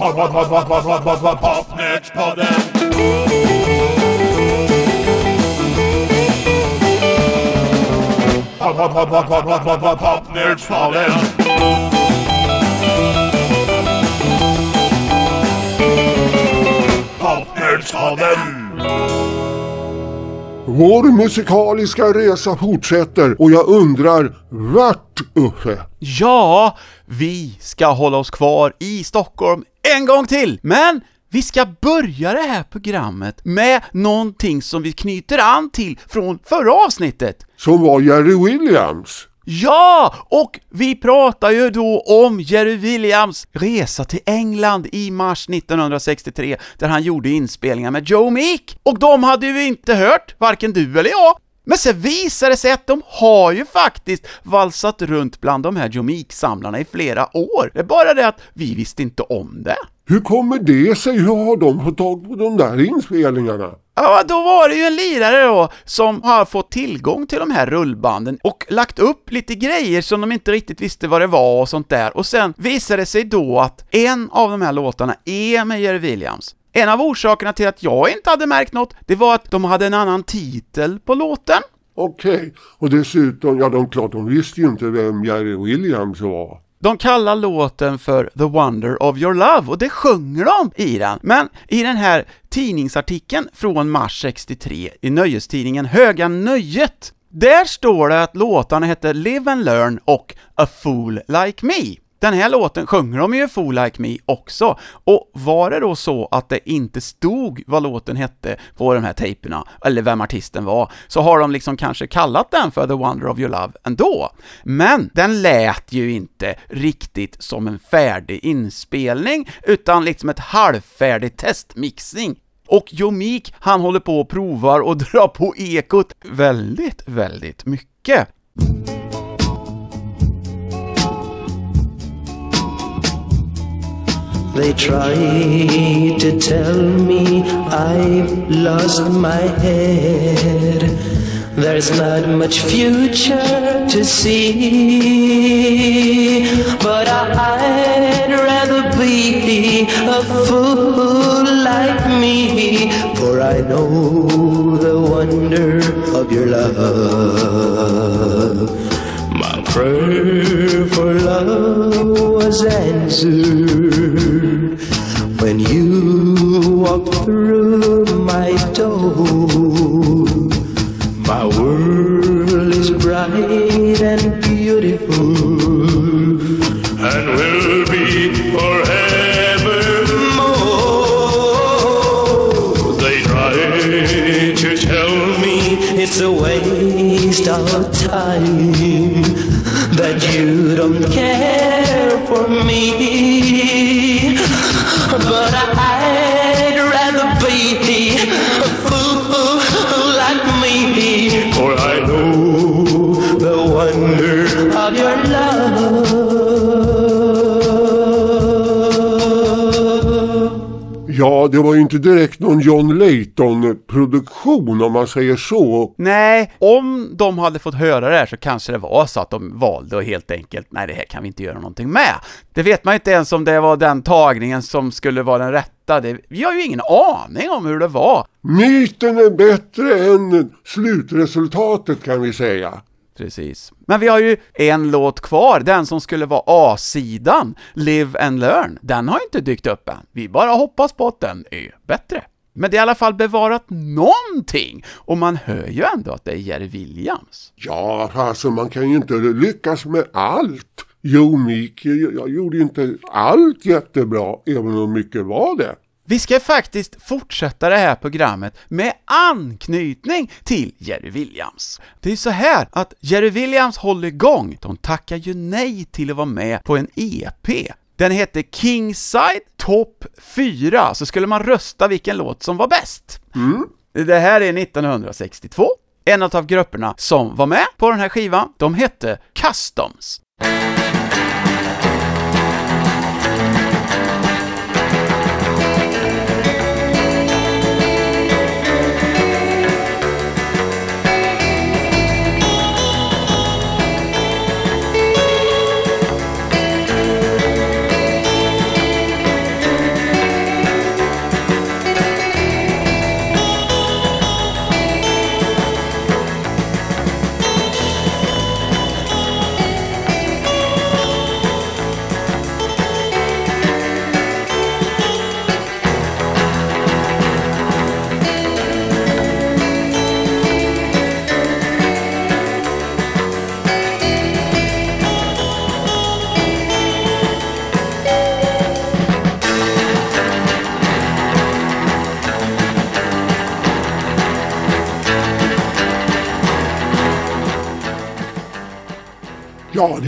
Pod, pod, pod, pod, pod, pod, pod, pod, Popnördspodden! Pod, pod, pod, pod, pod, pod, pod, pod, Popnördspodden! Popnördspodden! Vår musikaliska resa fortsätter och jag undrar vart Uffe? Ja, vi ska hålla oss kvar i Stockholm en gång till, men vi ska börja det här programmet med någonting som vi knyter an till från förra avsnittet. Som var Jerry Williams. Ja! Och vi pratar ju då om Jerry Williams resa till England i mars 1963, där han gjorde inspelningar med Joe Meek. Och de hade ju inte hört, varken du eller jag. Men sen visade det sig att de har ju faktiskt valsat runt bland de här Joe Meek-samlarna i flera år. Det är bara det att vi visste inte om det. Hur kommer det sig? Hur har de fått tag på de där inspelningarna? Ja, då var det ju en lirare då som har fått tillgång till de här rullbanden och lagt upp lite grejer som de inte riktigt visste vad det var och sånt där. Och sen visade det sig då att en av de här låtarna är med Jerry Williams. En av orsakerna till att jag inte hade märkt något, det var att de hade en annan titel på låten. Okej, och dessutom, ja de klart de visste ju inte vem Jerry Williams var. De kallar låten för The Wonder of Your Love och det sjunger de i den. Men i den här tidningsartikeln från mars 63 i nöjestidningen Höga Nöjet, där står det att låtarna heter Live and Learn och A Fool Like Me. Den här låten sjunger de ju Fool Like Me också, och var det då så att det inte stod vad låten hette på de här tejperna, eller vem artisten var, så har de liksom kanske kallat den för The Wonder of Your Love ändå. Men den lät ju inte riktigt som en färdig inspelning, utan liksom ett halvfärdig testmixing. Och Jomik, han håller på och provar och drar på ekot väldigt, väldigt mycket. They try to tell me I've lost my head. There's not much future to see, but I'd rather be a fool like me, for I know the wonder of your love. My prayer for love was answered direkt någon John Layton-produktion om man säger så. Nej, om de hade fått höra det här så kanske det var så att de valde och helt enkelt, nej det här kan vi inte göra någonting med. Det vet man inte ens om det var den tagningen som skulle vara den rätta, det, vi har ju ingen aning om hur det var. Myten är bättre än slutresultatet kan vi säga. Precis. Men vi har ju en låt kvar, den som skulle vara A-sidan, Live and Learn. Den har inte dykt upp än. Vi bara hoppas på att den är bättre. Men det är i alla fall bevarat någonting, och man hör ju ändå att det är Jerry Williams. Ja, alltså man kan ju inte lyckas med allt. Joe Meek, jag gjorde ju inte allt jättebra, även om mycket var det. Vi ska faktiskt fortsätta det här programmet med anknytning till Jerry Williams. Det är så här att Jerry Williams håller igång, de tackar ju nej till att vara med på en EP. Den heter Kingside Top 4, så skulle man rösta vilken låt som var bäst. Det här är 1962. En av grupperna som var med på den här skivan, de hette Customs.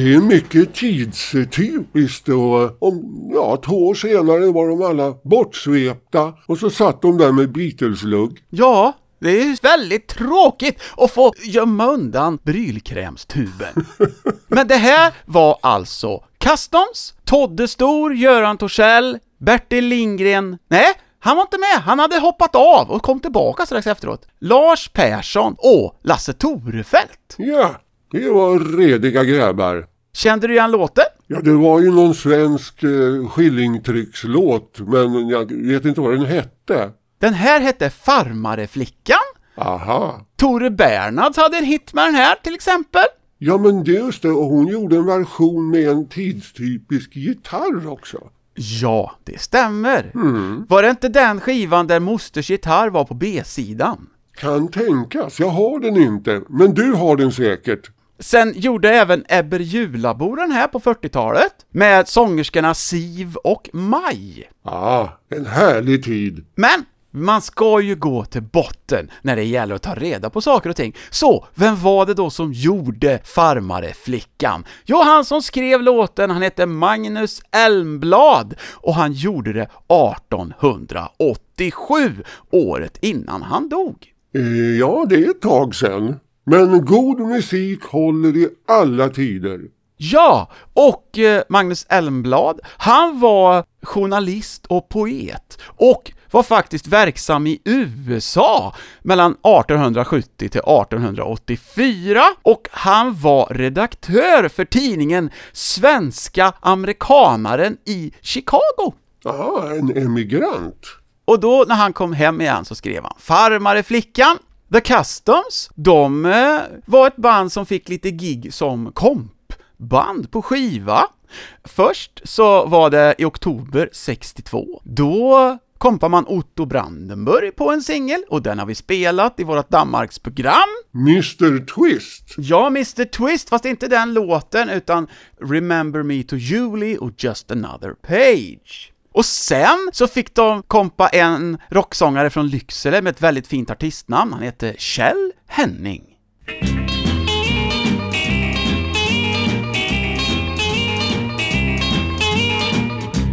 Det är mycket tidstypiskt och om, ja, två år senare var de alla bortsvepta och så satt de där med Beatles-lugg. Ja, det är ju väldigt tråkigt att få gömma undan brylkrämstuben. Men det här var alltså Customs, Todde Stor, Göran Torssell, Bertil Lindgren, nej, han var inte med, han hade hoppat av och kom tillbaka strax efteråt. Lars Persson och Lasse Torefelt. Ja, det var rediga grabbar. Kände du igen låten? Ja, det var ju någon svensk eh, skillingtryckslåt, men jag vet inte vad den hette. Den här hette Farmareflickan. Aha. Tore Bernhards hade en hit med den här till exempel. Ja, men det just det, och hon gjorde en version med en tidstypisk gitarr också. Ja, det stämmer. Var det inte den skivan där mosters gitarr var på B-sidan? Kan tänkas, jag har den inte, men du har den säkert. Sen gjorde även Ebber Julabo den här på 40-talet med sångerskorna Siv och Maj. Ah, en härlig tid. Men man ska ju gå till botten när det gäller att ta reda på saker och ting. Så, vem var det då som gjorde Farmareflickan? Jo, han som skrev låten, han hette Magnus Elmblad och han gjorde det 1887, året innan han dog. Eh, ja, det är ett tag sedan. Men god musik håller i alla tider. Ja, och eh, Magnus Elmblad, han var journalist och poet och var faktiskt verksam i USA mellan 1870 till 1884 och han var redaktör för tidningen Svenska Amerikanaren i Chicago. Aha, en emigrant. Och då när han kom hem igen så skrev han Farmare flickan, The Customs, de eh, var ett band som fick lite gig som kompband på skiva. Först så var det i oktober 62. Då kompar man Otto Brandenburg på en singel och den har vi spelat i vårt Danmarksprogram. Mr Twist. Ja, Mr Twist, fast inte den låten utan Remember Me to Julie och Just Another Page. Och sen så fick de kompa en rocksångare från Lycksele med ett väldigt fint artistnamn. Han heter Kjell Henning.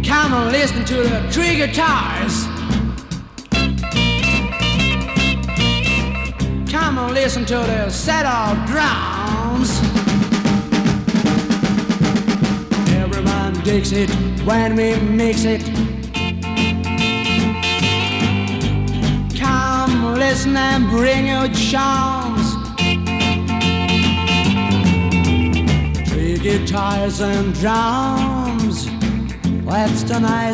Come and listen to the three guitars. Come and listen to the set of drums. Digs it when we mix it. Come listen and bring your charms. Three guitars and drums. Let's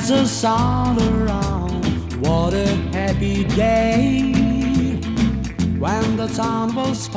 the sound around. What a happy day when the sound was.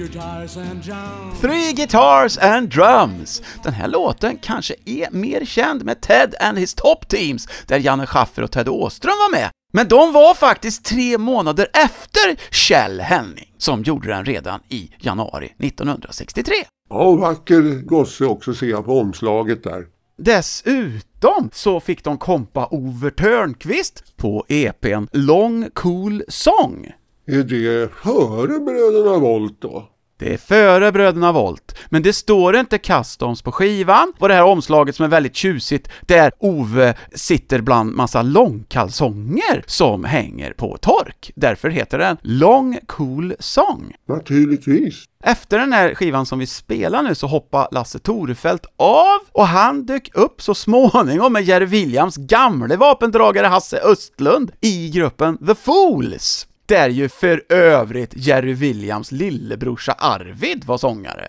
Three guitars and drums. Three Guitars and Drums. Den här låten kanske är mer känd med Ted and his Top Teams, där Janne Schaffer och Ted Åström var med. Men de var faktiskt tre månader efter Kjell Henning, som gjorde den redan i januari 1963. Ja, vacker gosse också ser jag på omslaget där. Dessutom så fick de kompa Ove Törnqvist på EPn Long Cool Song. Är det före Bröderna Volt då? Det är före Bröderna Volt, men det står inte Customs på skivan, och det här omslaget som är väldigt tjusigt, där Ove sitter bland massa långkalsonger som hänger på tork. Därför heter den Long Cool Song. Naturligtvis. Efter den här skivan som vi spelar nu så hoppar Lasse Torefelt av och han dök upp så småningom med Jerry Williams gamle vapendragare Hasse Östlund i gruppen The Fools. Där ju för övrigt Jerry Williams lillebrorsa Arvid var sångare.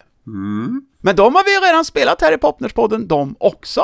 Men de har vi redan spelat här i Popnerspodden, de också.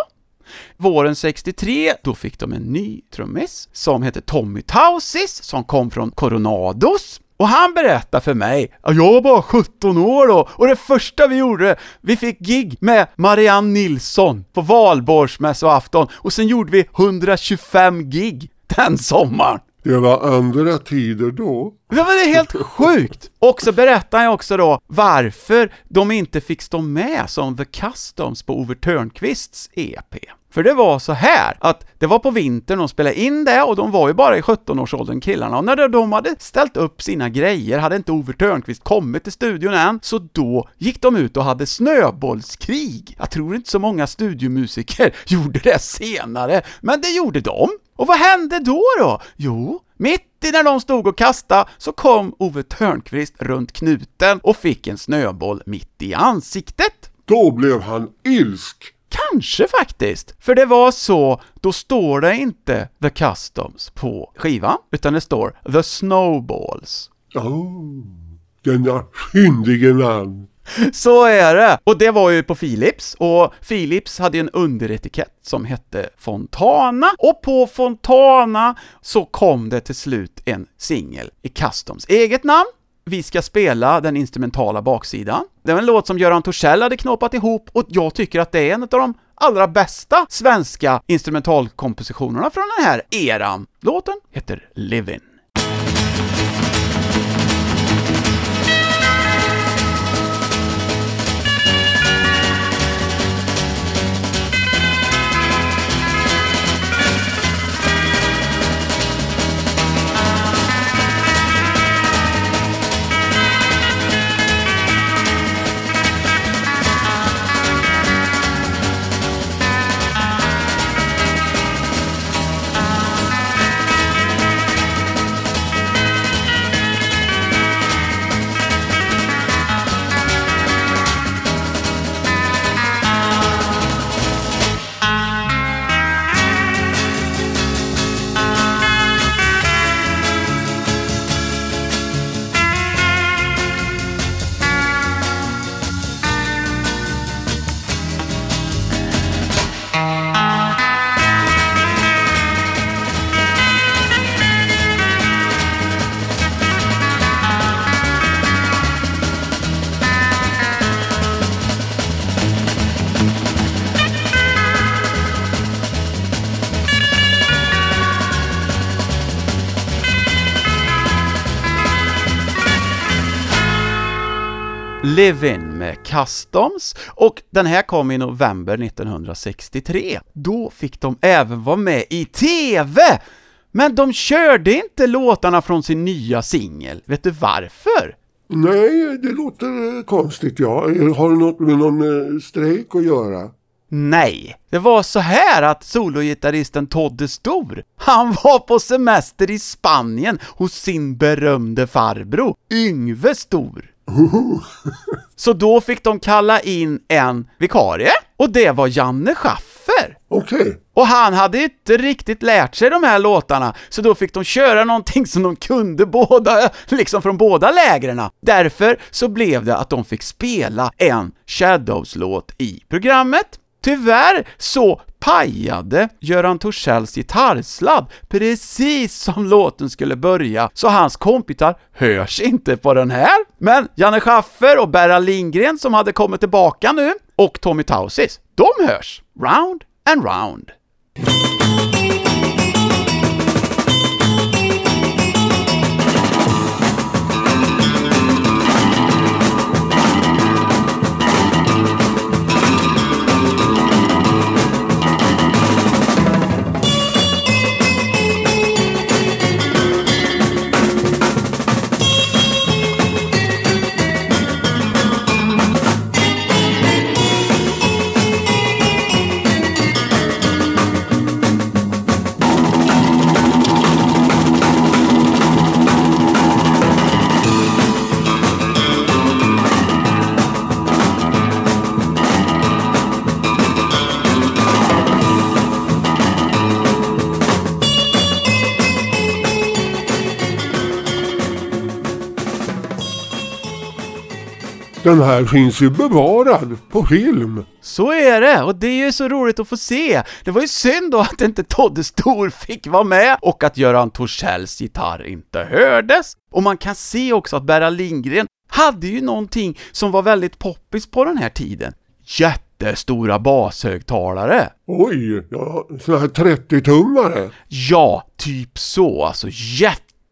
Våren 63, då fick de en ny trummis som heter Tommy Tausis, som kom från Coronados. Och han berättade för mig, att jag var bara 17 år då, och det första vi gjorde, vi fick gig med Marianne Nilsson på valborgsmässoafton, och sen gjorde vi 125 gig den sommaren. Det var andra tider då. Det var det helt sjukt! Och så berättar jag också då varför de inte fick stå med som The Customs på Ove Törnqvists EP. För det var så här att det var på vintern de spelade in det och de var ju bara i 17-årsåldern killarna och när de hade ställt upp sina grejer hade inte Ove Thörnqvist kommit till studion än, så då gick de ut och hade snöbollskrig. Jag tror inte så många studiomusiker gjorde det senare, men det gjorde de. Och vad hände då då? Jo, mitt i när de stod och kastade så kom Ove Thörnqvist runt knuten och fick en snöboll mitt i ansiktet. Då blev han ilsk. Kanske faktiskt, för det var så, då står det inte The Customs på skivan, utan det står The Snowballs. Oh, denna skyldige man. Så är det! Och det var ju på Philips, och Philips hade ju en underetikett som hette Fontana, och på Fontana så kom det till slut en singel i Customs eget namn. Vi ska spela den instrumentala baksidan. Det var en låt som Göran Torssell hade knåpat ihop, och jag tycker att det är en av de allra bästa svenska instrumentalkompositionerna från den här eran. Låten heter Livin'. Live In med Customs, och den här kom i november 1963. Då fick de även vara med i TV! Men de körde inte låtarna från sin nya singel. Vet du varför? Nej, det låter eh, konstigt ja. Har det något med någon eh, strejk att göra? Nej, det var så här att sologitarristen Todde Stor, han var på semester i Spanien hos sin berömde farbror, Yngve Stor. Så då fick de kalla in en vikarie, och det var Janne Schaffer. Okej. Och han hade inte riktigt lärt sig de här låtarna, så då fick de köra någonting som de kunde båda, liksom från båda lägren. Därför så blev det att de fick spela en Shadows-låt i programmet. Tyvärr så pajade Göran Torssells gitarrsladd precis som låten skulle börja, så hans kompisar hörs inte på den här. Men Janne Schaffer och Berra Lindgren som hade kommit tillbaka nu, och Tommy Tausis, de hörs. Round and round. Den här finns ju bevarad på film. Så är det, och det är ju så roligt att få se. Det var ju synd då att inte Todde Stor fick vara med och att Göran Torssells gitarr inte hördes. Och man kan se också att Berra Lindgren hade ju någonting som var väldigt poppis på den här tiden. Jättestora bashögtalare. Oj, ja, såna här 30-tummare. Ja, typ så, alltså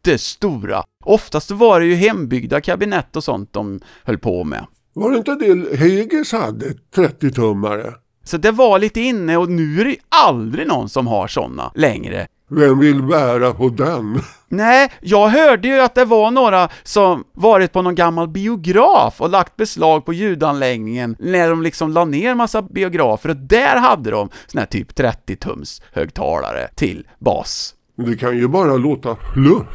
jättestora. Oftast var det ju hembyggda kabinett och sånt de höll på med. Var det inte det Hegers hade, 30-tummare? Så det var lite inne och nu är det aldrig någon som har såna längre. Vem vill bära på den? Nej, jag hörde ju att det var några som varit på någon gammal biograf och lagt beslag på ljudanläggningen när de liksom la ner massa biografer och där hade de såna här typ 30-tums högtalare till bas. Det kan ju bara låta fluff.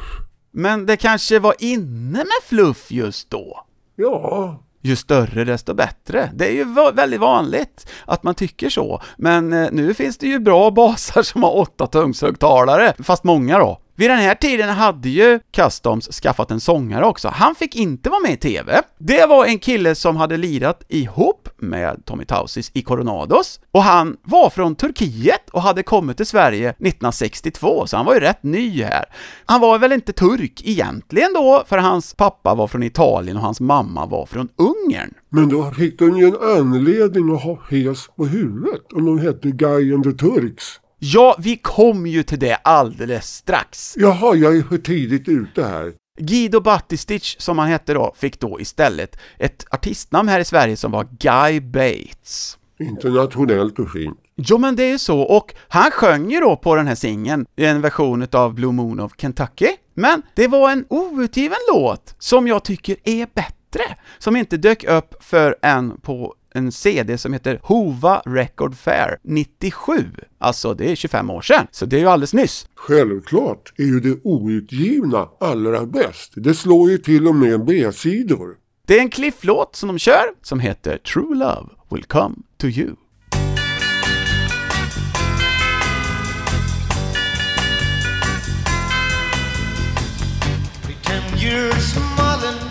Men det kanske var inne med fluff just då? Ja, Ju större desto bättre. Det är ju väldigt vanligt att man tycker så. Men eh, nu finns det ju bra basar som har åtta tumshögtalare, fast många då. Vid den här tiden hade ju Customs skaffat en sångare också. Han fick inte vara med i TV. Det var en kille som hade lirat ihop med Tommy Tausis i Coronados och han var från Turkiet och hade kommit till Sverige 1962, så han var ju rätt ny här. Han var väl inte turk egentligen då, för hans pappa var från Italien och hans mamma var från Ungern. men då fick de ju en anledning att ha hes på huvudet om de hette Guy and the Turks. Ja, vi kom ju till det alldeles strax. Jaha, jag är tidigt ute här. Guido Battistic, som han hette då, fick då istället ett artistnamn här i Sverige som var Guy Bates. Internationellt och fint. Jo men det är ju så, och han sjöng ju då på den här singeln i en version av Blue Moon of Kentucky, men det var en outgiven låt som jag tycker är bättre, som inte dök upp för en på en CD som heter Hova Record Fair 97, alltså det är 25 år sedan, så det är ju alldeles nyss. Självklart är ju det outgivna allra bäst. Det slår ju till och med B-sidor. Det är en Cliff-låt som de kör, som heter True Love Will Come To You. Pretend you're smiling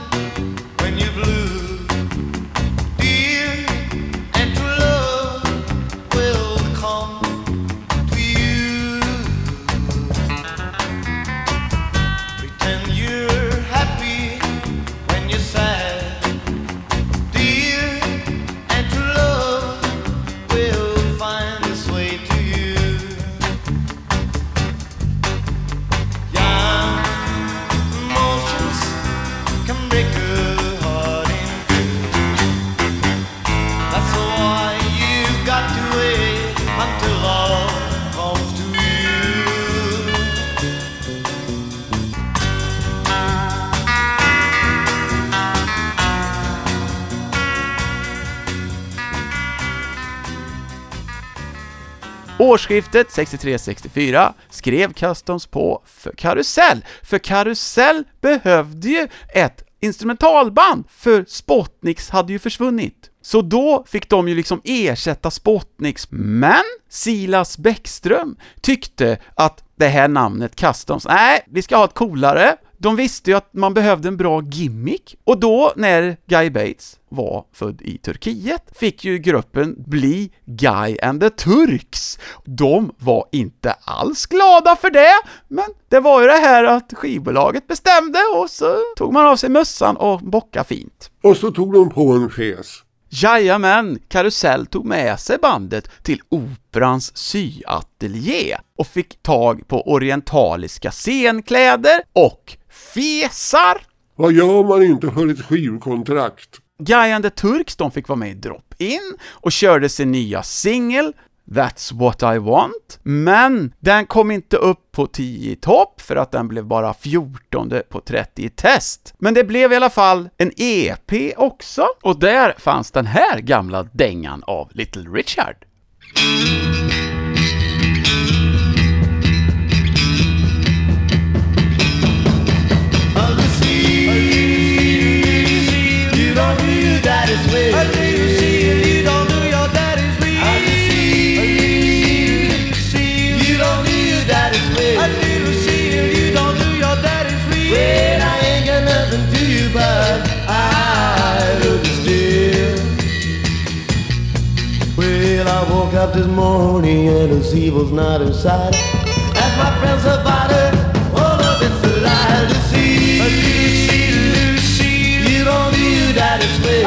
Årsskiftet 63-64 skrev Customs på för Karusell, för Karusell behövde ju ett instrumentalband, för Spotniks hade ju försvunnit. Så då fick de ju liksom ersätta Spotniks, men Silas Bäckström tyckte att det här namnet Customs, nej, vi ska ha ett coolare, de visste ju att man behövde en bra gimmick, och då när Guy Bates var född i Turkiet fick ju gruppen bli Guy and the Turks. De var inte alls glada för det, men det var ju det här att skivbolaget bestämde och så tog man av sig mössan och bocka fint. Och så tog de på en fes. Jajamän, Karusell tog med sig bandet till Operans syateljé och fick tag på orientaliska scenkläder och fesar. Vad gör man inte för ett skivkontrakt? Guy and the Turks, de fick vara med i Drop-In och körde sin nya singel That's what I want, men den kom inte upp på 10 i topp för att den blev bara 14 på 30 i test. Men det blev i alla fall en EP också, och där fanns den här gamla dängan av Little Richard. Up this morning and the evil's not inside. Ask my friends about it. All of it's a lie. Lucy, Lucy, Lucy, you don't do your daddy's way.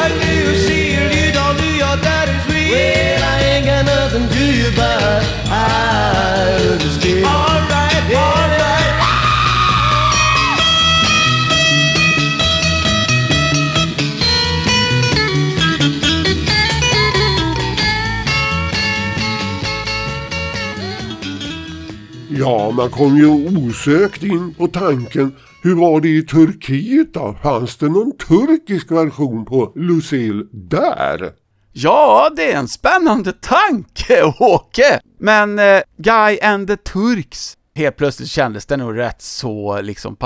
Lucy, you don't do your daddy's way. Well, I ain't got nothing to you, but Ja, man kom ju osökt in på tanken hur var det i Turkiet då? Fanns det någon turkisk version på Lucille där? Ja, det är en spännande tanke, Åke! Men eh, Guy and the Turks, helt plötsligt kändes det nog rätt så liksom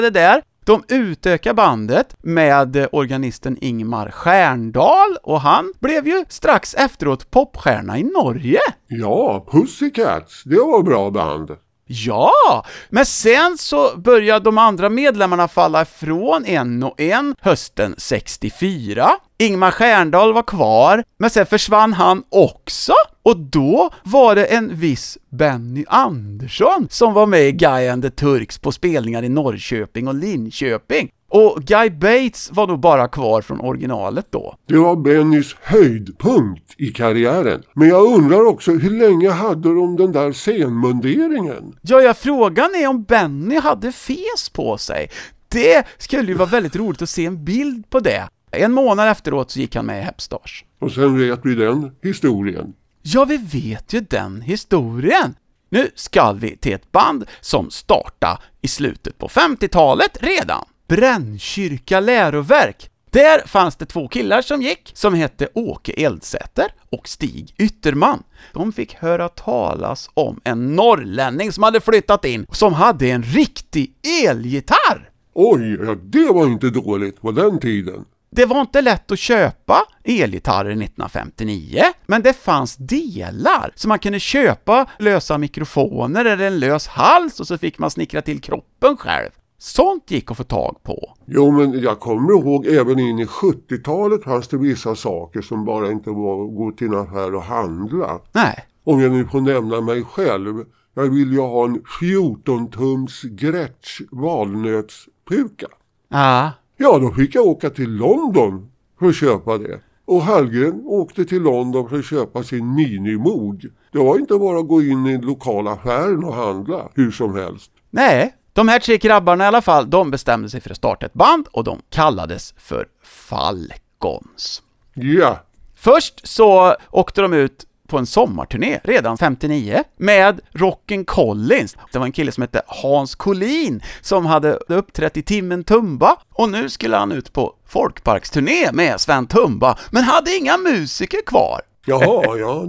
det där. De utökar bandet med organisten Ingmar Stjärndal och han blev ju strax efteråt popstjärna i Norge. Ja, Pussycats, det var bra band. Ja, men sen så började de andra medlemmarna falla ifrån en och en hösten 64. Ingmar Stjärndal var kvar, men sen försvann han också. Och då var det en viss Benny Andersson som var med i Guy and the Turks på spelningar i Norrköping och Linköping. Och Guy Bates var nog bara kvar från originalet då. Det var Bennys höjdpunkt i karriären. Men jag undrar också, hur länge hade de den där scenmunderingen? Ja, ja, frågan är om Benny hade fes på sig. Det skulle ju vara väldigt roligt att se en bild på det. En månad efteråt så gick han med i Hepstars. Och sen vet vi den historien. Ja, vi vet ju den historien. Nu ska vi till ett band som startade i slutet på 50-talet redan. Brännkyrka läroverk. Där fanns det två killar som gick, som hette Åke Eldsäter och Stig Ytterman. De fick höra talas om en norrlänning som hade flyttat in, som hade en riktig elgitarr. Oj, ja, det var inte dåligt på den tiden. Det var inte lätt att köpa elgitarrer 1959, men det fanns delar, så man kunde köpa lösa mikrofoner eller en lös hals och så fick man snickra till kroppen själv. Sånt gick att få tag på. Jo, men jag kommer ihåg även in i 70-talet fanns det vissa saker som bara inte var att gå till en affär och handla. Nej, Om jag nu får nämna mig själv. Jag vill ju ha en 14-tums Gretsch valnötspuka. ja, Ja, då fick jag åka till London för att köpa det. Och Hallgren åkte till London för att köpa sin minimog. Det var inte bara att gå in i den lokala affären och handla hur som helst. nej. De här tre grabbarna i alla fall, de bestämde sig för att starta ett band och de kallades för Falcons. Ja, Först så åkte de ut på en sommarturné redan 59 med Rocken Collins. Det var en kille som hette Hans Collin som hade uppträtt i Timmen Tumba och nu skulle han ut på folkparksturné med Sven Tumba men hade inga musiker kvar. jaha, ja.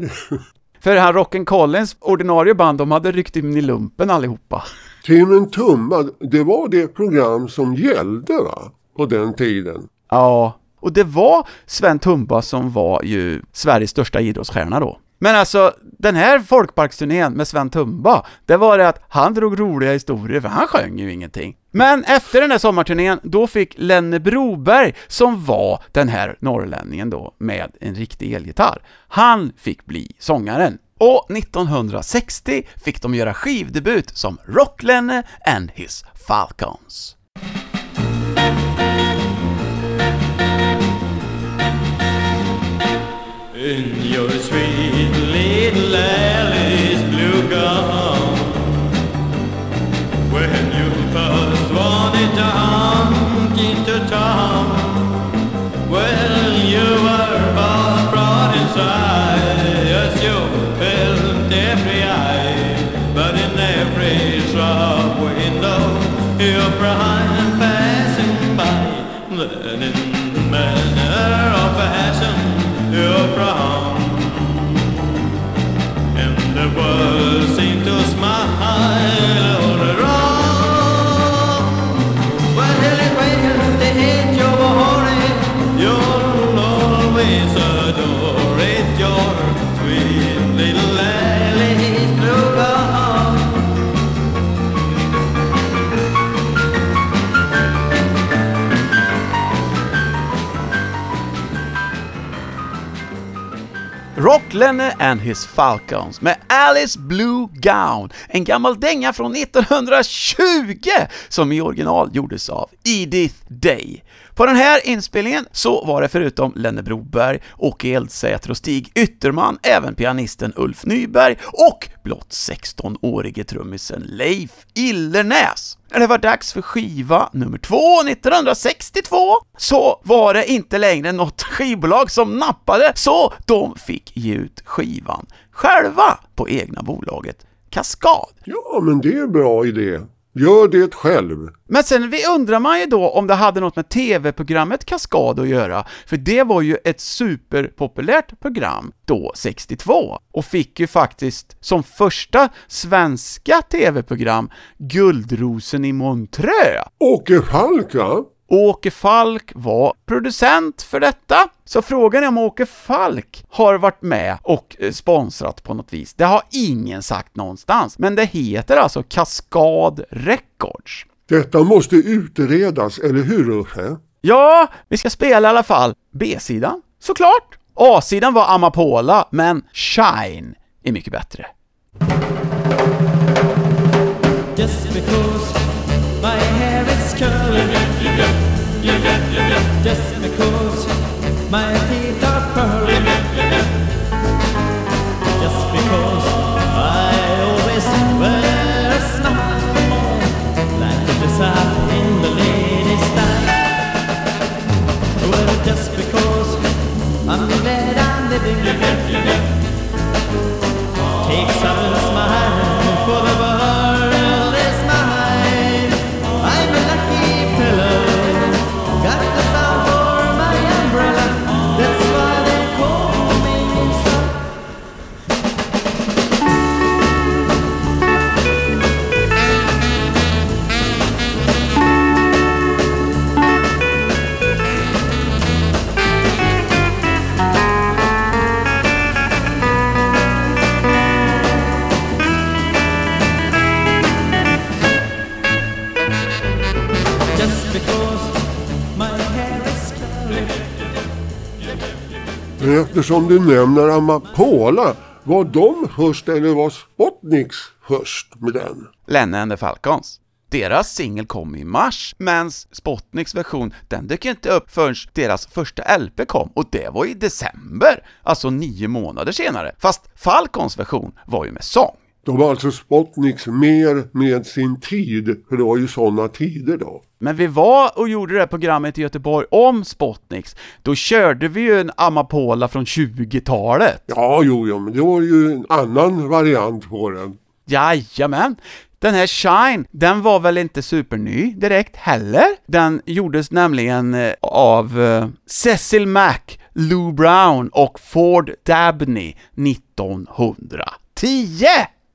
För han Rocken Collins ordinarie band, de hade ryckt in i lumpen allihopa. Timmen tummad, det var det program som gällde va? På den tiden. Ja, och det var Sven Tumba som var ju Sveriges största idrottsstjärna då. Men alltså, den här folkparksturnén med Sven Tumba, det var det att han drog roliga historier, för han sjöng ju ingenting. Men efter den här sommarturnén, då fick Lenne Broberg, som var den här norrlänningen då, med en riktig elgitarr, han fick bli sångaren. Och 1960 fick de göra skivdebut som Rocklenne and his Falcons. In your sweet Rock-Lenne and his Falcons med Alice Blue Gown, en gammal dänga från 1920 som i original gjordes av Edith Day. På den här inspelningen så var det förutom Lenne Broberg, Åke Eldsäter och Stig Ytterman även pianisten Ulf Nyberg och blott 16-årige trummisen Leif Illernäs. När det var dags för skiva nummer två 1962 så var det inte längre något skivbolag som nappade, så de fick ge ut skivan själva på egna bolaget Kaskad. Ja, men det är en bra idé. Gör det själv. Men sen vi undrar man ju då om det hade något med TV-programmet Kaskad att göra, för det var ju ett superpopulärt program då, 62, och fick ju faktiskt som första svenska TV-program Guldrosen i Montreux. Åke Falk, va? Åke Falk var producent för detta, så frågan är om Åke Falk har varit med och eh, sponsrat på något vis. Det har ingen sagt någonstans, men det heter alltså Kaskad Records. Detta måste utredas, eller hur Uffe? Ja, vi ska spela i alla fall B-sidan, såklart. A-sidan var Amapola, men Shine är mycket bättre. Just because my hair is Just because my teeth are pearly Eftersom du nämner Amapola, var de först eller var Spotniks först med den? Lenne and the Falcons. Deras singel kom i mars, men Spotniks version, den dök inte upp förrän deras första LP kom, och det var i december, alltså nio månader senare. Fast Falcons version var ju med sång. De var alltså Spotniks mer med sin tid, för det var ju sådana tider då. Men vi var och gjorde det här programmet i Göteborg om Spotniks, då körde vi ju en Amapola från 20-talet. Ja, jo, jo, men det var ju en annan variant på den. Jajamän! Den här Shine, den var väl inte superny direkt heller? Den gjordes nämligen eh, av eh, Cecil Mack, Lou Brown och Ford Dabney 1910!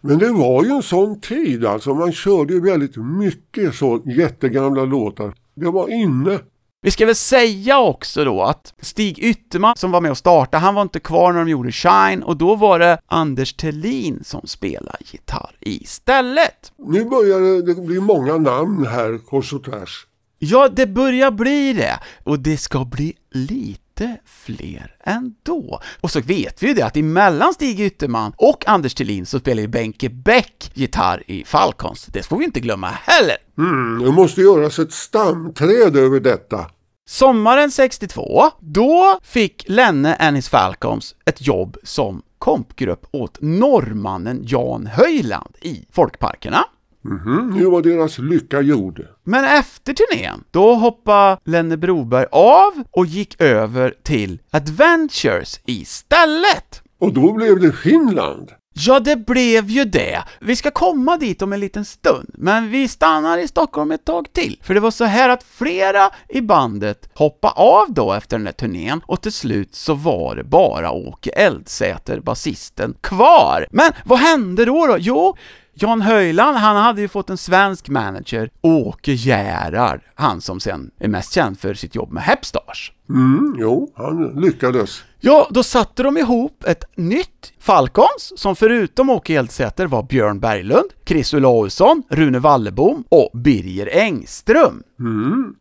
Men det var ju en sån tid alltså, man körde ju väldigt mycket så jättegamla låtar. Det var inne. Vi ska väl säga också då att Stig Ytterman som var med och startade, han var inte kvar när de gjorde Shine, och då var det Anders Thelin som spelade gitarr istället. Nu börjar det, det bli många namn här kors och tvärs. Ja, det börjar bli det, och det ska bli lite fler ändå. Och så vet vi ju det att emellan Stig Ytterman och Anders Thelin så spelar ju Benke Bäck gitarr i Falcons. Det får vi inte glömma heller. Mm, det måste göras ett stamträd över detta. Sommaren 62, då fick Lenne and his Falcons ett jobb som kompgrupp åt norrmannen Jan Höjland i Folkparkerna. Mhm, nu var deras lycka gjord. Men efter turnén, då hoppade Lenne Broberg av och gick över till Adventures istället. Och då blev det Finland. Ja, det blev ju det. Vi ska komma dit om en liten stund, men vi stannar i Stockholm ett tag till. För det var så här att flera i bandet hoppade av då efter den där turnén och till slut så var det bara Åke Eldsäter, basisten, kvar. Men vad hände då då? Jo, Jan Höjland, han hade ju fått en svensk manager, Åke Gerhard, han som sen är mest känd för sitt jobb med Hepstars. Mm, jo, han lyckades. Ja, då satte de ihop ett nytt Falcons, som förutom Åke Eldsäter var Björn Berglund, Chris Olausson, Rune Wallebom och Birger Engström.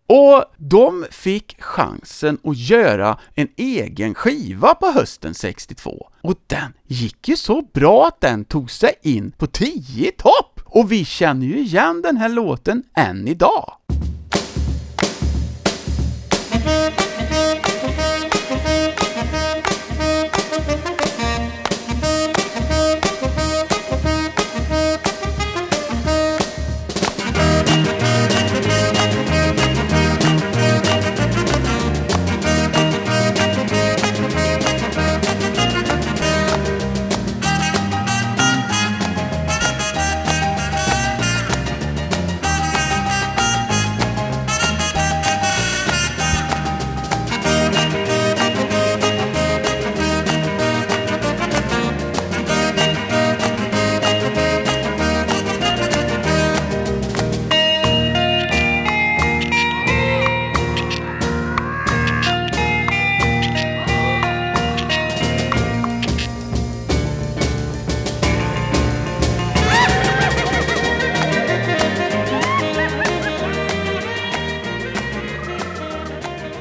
Och de fick chansen att göra en egen skiva på hösten 62. Och den gick ju så bra att den tog sig in på 10 i topp! Och vi känner ju igen den här låten än idag.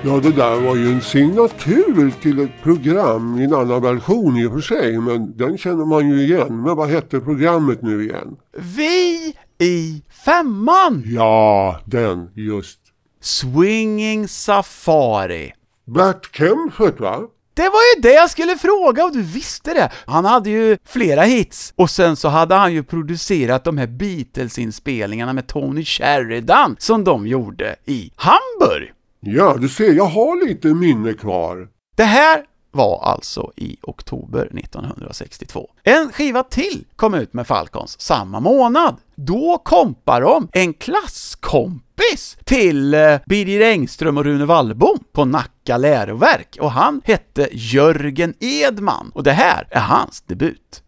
Ja, det där var ju en signatur till ett program i en annan version i och för sig, men den känner man ju igen. Men vad hette programmet nu igen? Vi i femman! Ja, den, just. Swinging Safari. Bert Kempfert va? Det var ju det jag skulle fråga och du visste det! Han hade ju flera hits, och sen så hade han ju producerat de här Beatles-inspelningarna med Tony Sheridan som de gjorde i Hamburg. Ja, du ser, jag har lite minne kvar. Det här var alltså i oktober 1962. En skiva till kom ut med Falcons samma månad. Då kompar de en klasskompis till eh, Birger Engström och Rune Wallbom på Nacka läroverk och han hette Jörgen Edman och det här är hans debut.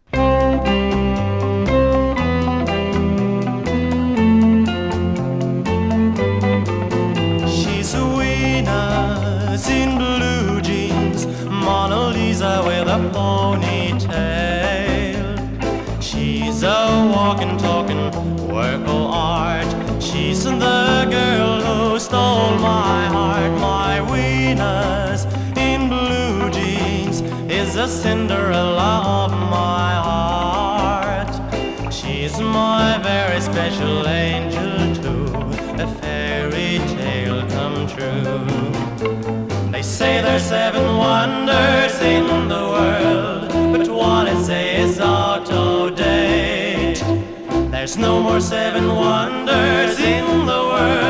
Stole my heart. My Venus in blue jeans is a Cinderella of my heart. She's my very special angel too, a fairy tale come true. They say there's seven wonders in the world, but what I say is out of date. There's no more seven wonders in the world.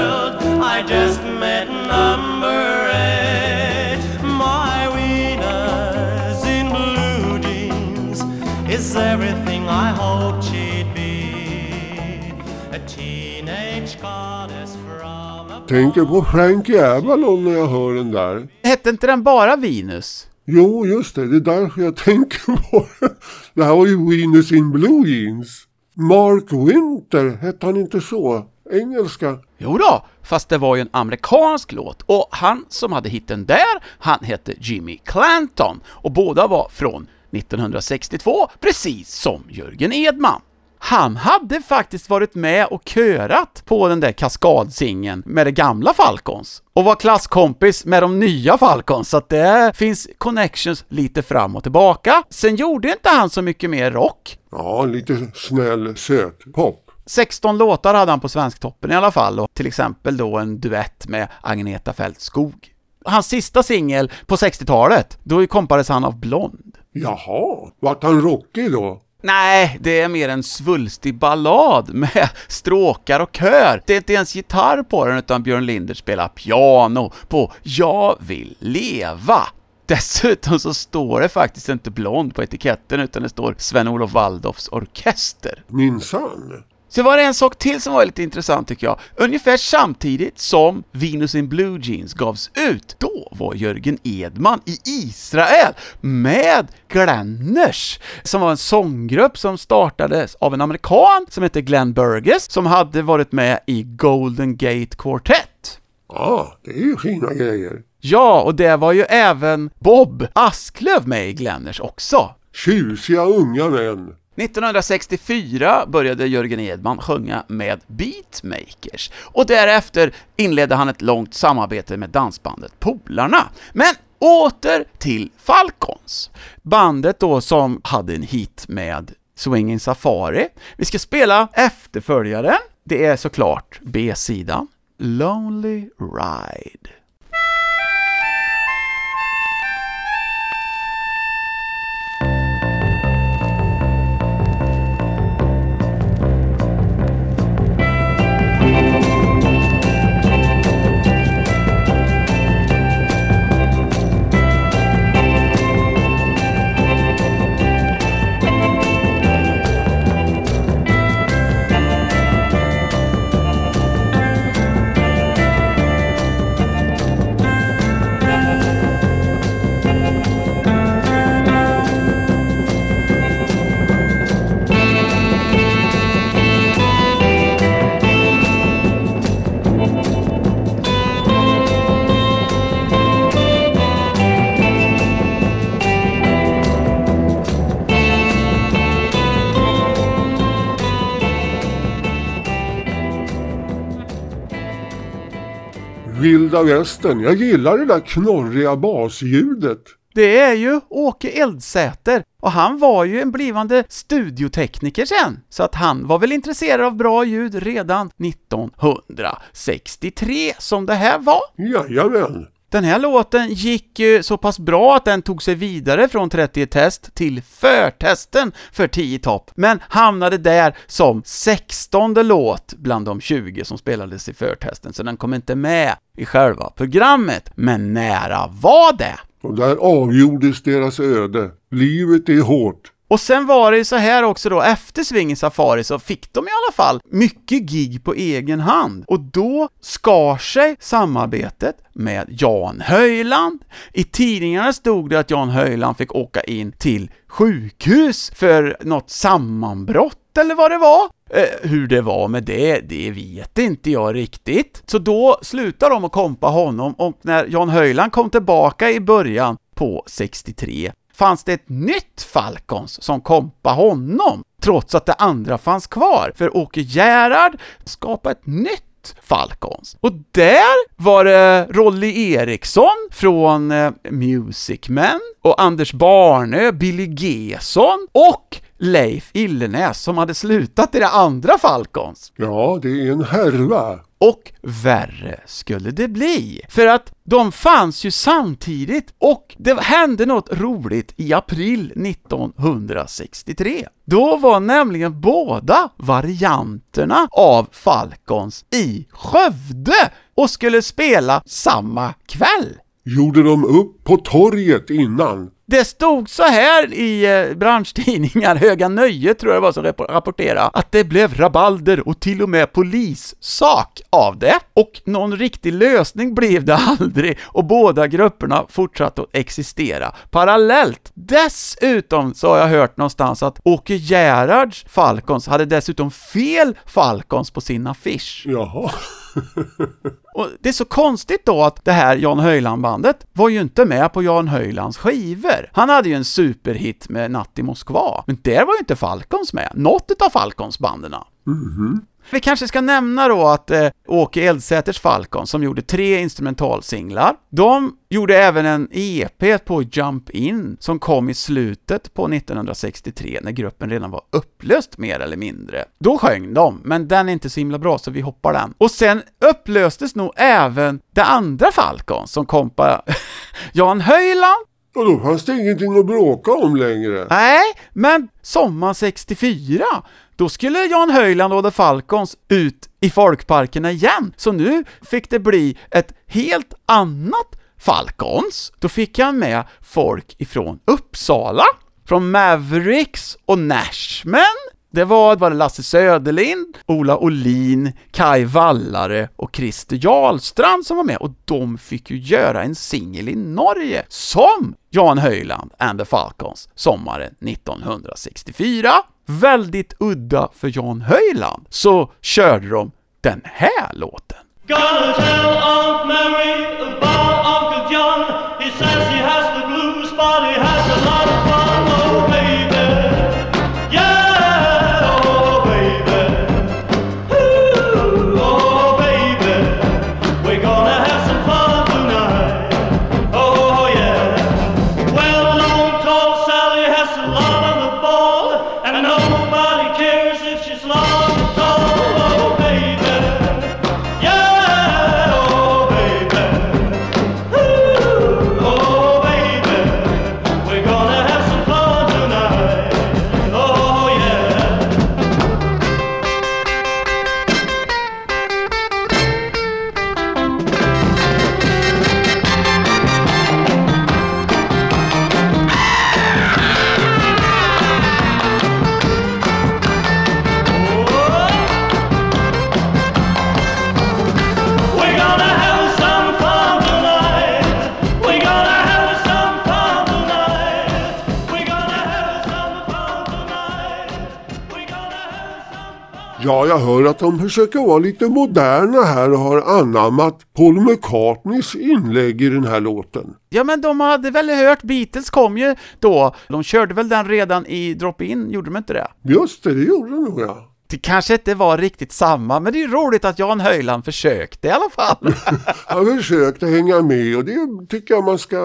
Just met number eight. My Venus in blue jeans is everything I hoped she'd be. A teenage goddess from a Tänker på Frankie Avalon när jag hör den där. Hette inte den bara Venus? Jo, just det. Det är därför jag tänker på det. Det här var ju Venus in Blue Jeans. Mark Winter, hette han inte så? Engelska? Jo då, fast det var ju en amerikansk låt och han som hade hitten där, han hette Jimmy Clanton och båda var från 1962, precis som Jörgen Edman. Han hade faktiskt varit med och körat på den där kaskadsingen med det gamla Falcons och var klasskompis med de nya Falcons, så att det finns connections lite fram och tillbaka. Sen gjorde inte han så mycket mer rock. Ja, lite snäll söt pop. 16 låtar hade han på Svensktoppen i alla fall och till exempel då en duett med Agneta Fältskog. Hans sista singel på 60-talet, då kompades han av Blond. Jaha, vart han rockig då? Nej, det är mer en svulstig ballad med stråkar och kör. Det är inte ens gitarr på den, utan Björn Linder spelar piano på Jag vill leva. Dessutom så står det faktiskt inte Blond på etiketten, utan det står Sven-Olof Waldorfs orkester. Minsann. Så var det en sak till som var lite intressant tycker jag. Ungefär samtidigt som Venus in Blue Jeans gavs ut, då var Jörgen Edman i Israel med Glenners, som var en sånggrupp som startades av en amerikan som hette Glenn Burgess, som hade varit med i Golden Gate Quartet. Ja, det är ju fina grejer. Ja, och det var ju även Bob Asklöv med i Glenners också. Tjusiga unga män. 1964 började Jörgen Edman sjunga med Beatmakers och därefter inledde han ett långt samarbete med dansbandet Polarna. Men åter till Falcons, bandet då som hade en hit med Swinging Safari. Vi ska spela efterföljaren, det är såklart B-sidan, Lonely Ride. Vilda västern. Jag gillar det där knorriga basljudet. Det är ju Åke Eldsäter och han var ju en blivande studiotekniker sen, så att han var väl intresserad av bra ljud redan 1963 som det här var. Jajamän. Den här låten gick ju så pass bra att den tog sig vidare från 30 test till förtesten för 10 topp, men hamnade där som 16 låt bland de 20 som spelades i förtesten, så den kom inte med i själva programmet, men nära var det. Och där avgjordes deras öde. Livet är hårt. Och sen var det ju så här också då, efter Swingin' Safari så fick de i alla fall mycket gig på egen hand. Och då skar sig samarbetet med Jan Höjland. I tidningarna stod det att Jan Höjland fick åka in till sjukhus för något sammanbrott eller vad det var. Eh, hur det var med det, det vet inte jag riktigt. Så då slutade de att kompa honom och när Jan Höjland kom tillbaka i början på 63 fanns det ett nytt Falcons som kompa honom, trots att det andra fanns kvar, för Åke Gerhard skapade ett nytt Falcons. Och där var det Rolly Eriksson från eh, Music Man och Anders Barnö, Billy Gesson och Leif Illenäs som hade slutat i det andra Falcons. Ja, det är en härva. Och värre skulle det bli. För att de fanns ju samtidigt och det hände något roligt i april 1963. Då var nämligen båda varianterna av Falcons i Skövde och skulle spela samma kväll. Gjorde de upp på torget innan? Det stod så här i eh, branschtidningar, Höga Nöje tror jag det var som rapporterade, att det blev rabalder och till och med polissak av det. Och någon riktig lösning blev det aldrig och båda grupperna fortsatte att existera parallellt. Dessutom så har jag hört någonstans att Åke Gerhards Falcons hade dessutom fel Falcons på sin affisch. Jaha. Och det är så konstigt då att det här Jan Höjland-bandet var ju inte med på Jan Höjlands skivor. Han hade ju en superhit med Natt i Moskva, men där var ju inte Falcons med, något utav Falcons-banden. Mhm. Vi kanske ska nämna då att eh, Åke Eldsäters Falcon, som gjorde tre instrumentalsinglar, de gjorde även en EP på Jump In, som kom i slutet på 1963, när gruppen redan var upplöst mer eller mindre. Då sjöng de, men den är inte så himla bra, så vi hoppar den. Och sen upplöstes nog även det andra Falcon, som kom på Jan Höjland, Och då fanns det ingenting att bråka om längre. Nej, men sommaren 64, då skulle Jan Höjland och The Falcons ut i folkparkerna igen. Så nu fick det bli ett helt annat Falcons. Då fick han med folk ifrån Uppsala, från Mavericks och Nashman. Det var, var det Lasse Söderlind, Ola Olin, Kai Vallare och Christer Jarlstrand som var med och de fick ju göra en singel i Norge som Jan Höjland and the Falcons sommaren 1964. Väldigt udda för Jan Höjland, så körde de den här låten. Hör att de försöker vara lite moderna här och har anammat Paul McCartneys inlägg i den här låten. Ja, men de hade väl hört, Beatles kom ju då, de körde väl den redan i Drop-In, gjorde de inte det? Just det, det gjorde de nog ja. Det kanske inte var riktigt samma, men det är ju roligt att Jan Höjland försökte i alla fall. Han försökte hänga med och det tycker jag man ska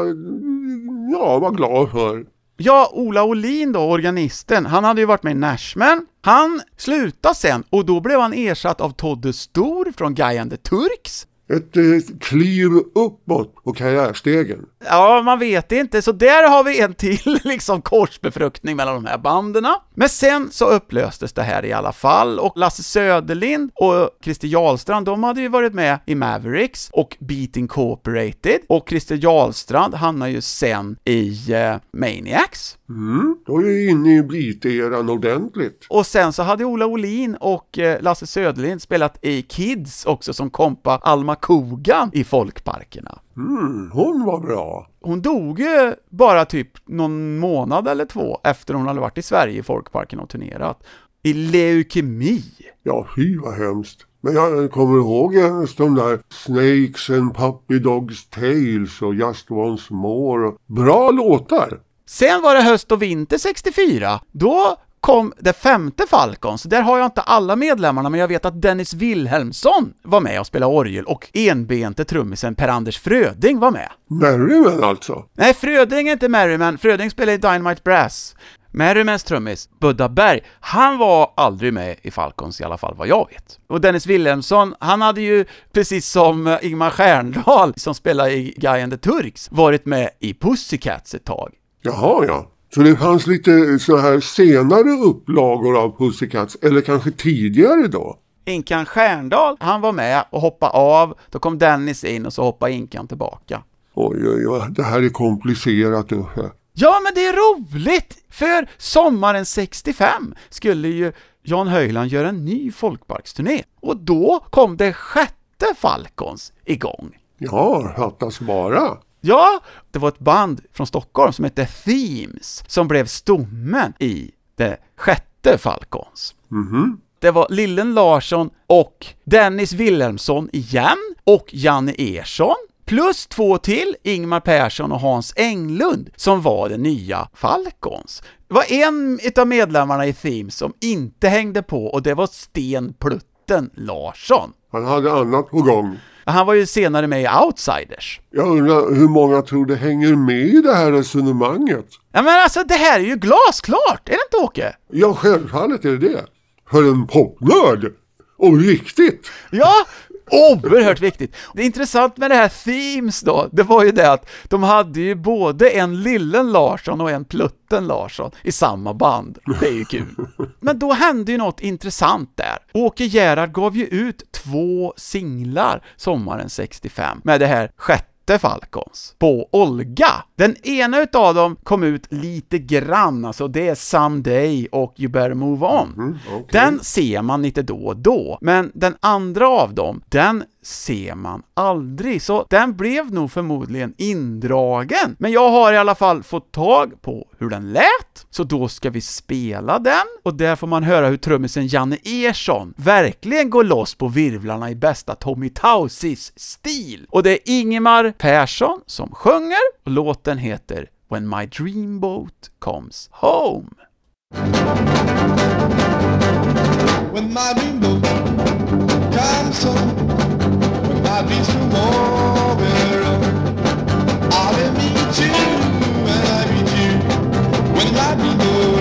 ja, vara glad för. Ja, Ola Olin då, organisten, han hade ju varit med i Nashman. Han slutade sen och då blev han ersatt av Todde Stor från Guy and the Turks. Ett eh, kliv uppåt på karriärstegen. Ja, man vet inte, så där har vi en till liksom korsbefruktning mellan de här banden. Men sen så upplöstes det här i alla fall, och Lasse Söderlind och Christer Jarlstrand, de hade ju varit med i Mavericks och Beat Incorporated, och Christer Jarlstrand hamnade ju sen i eh, Maniacs. Mm, då är vi inne i Beat-eran ordentligt. Och sen så hade Ola Olin och eh, Lasse Söderlind spelat i Kids också som kompa Alma Kogan i folkparkerna. Mm, hon var bra. Hon dog ju bara typ någon månad eller två efter hon hade varit i Sverige i folkparken och turnerat. I leukemi. Ja, fy vad hemskt. Men jag kommer ihåg ens de där Snakes and Puppy Dogs Tales och Just Once More. Bra låtar. Sen var det höst och vinter 64. Då kom det femte Falcons. Där har jag inte alla medlemmarna, men jag vet att Dennis Wilhelmsson var med och spelade orgel och enbente trummisen Per-Anders Fröding var med. Merriman alltså. Nej, Fröding är inte Merriman. Fröding spelar i Dynamite Brass. Merrimans trummis, Budda Berg, han var aldrig med i Falcons i alla fall vad jag vet. Och Dennis Wilhelmsson, han hade ju, precis som Ingmar Stjärndal, som spelar i Guy and the Turks, varit med i Pussycats ett tag. Jaha, ja. Så det fanns lite så här senare upplagor av Pussycats, eller kanske tidigare då? Inkan Stjärndal, han var med och hoppade av, då kom Dennis in och så hoppade Inkan tillbaka. Oj, oj, oj, det här är komplicerat. Ja, men det är roligt! För sommaren 65 skulle ju Jan Höjland göra en ny folkparksturné. Och då kom det sjätte Falcons igång. Ja, fattas bara. Ja, det var ett band från Stockholm som hette Themes, som blev stommen i det sjätte Falcons. Det var Lillen Larsson och Dennis Wilhelmsson igen, och Janne Ersson, plus två till, Ingmar Persson och Hans Englund, som var det nya Falcons. Det var en utav medlemmarna i Themes som inte hängde på, och det var Sten Plutten Larsson. Han hade annat på gång. Han var ju senare med i Outsiders. Jag undrar hur många tror det hänger med i det här resonemanget? Ja men alltså det här är ju glasklart, är det inte Åke? Ja, självfallet är det det. För en popnörd. Och viktigt. Ja, oerhört viktigt. Det är intressant med det här Themes då, det var ju det att de hade ju både en Lillen Larsson och en Plutten Larsson i samma band. Det är ju kul. Men då hände ju något intressant där. Åke Gerhard gav ju ut två singlar sommaren 65 med det här sjätte Falcons på Olga. Den ena utav dem kom ut lite grann, alltså det är Someday och You better move on. Den ser man lite då och då, men den andra av dem, den ser man aldrig, så den blev nog förmodligen indragen. Men jag har i alla fall fått tag på hur den lät, så då ska vi spela den, och där får man höra hur trummisen Janne Ersson verkligen går loss på virvlarna i bästa Tommy Tausis-stil. Och det är Ingemar Persson som sjunger, och låten heter When My Dreamboat Comes Home. when my dreamboat comes home, when my dreams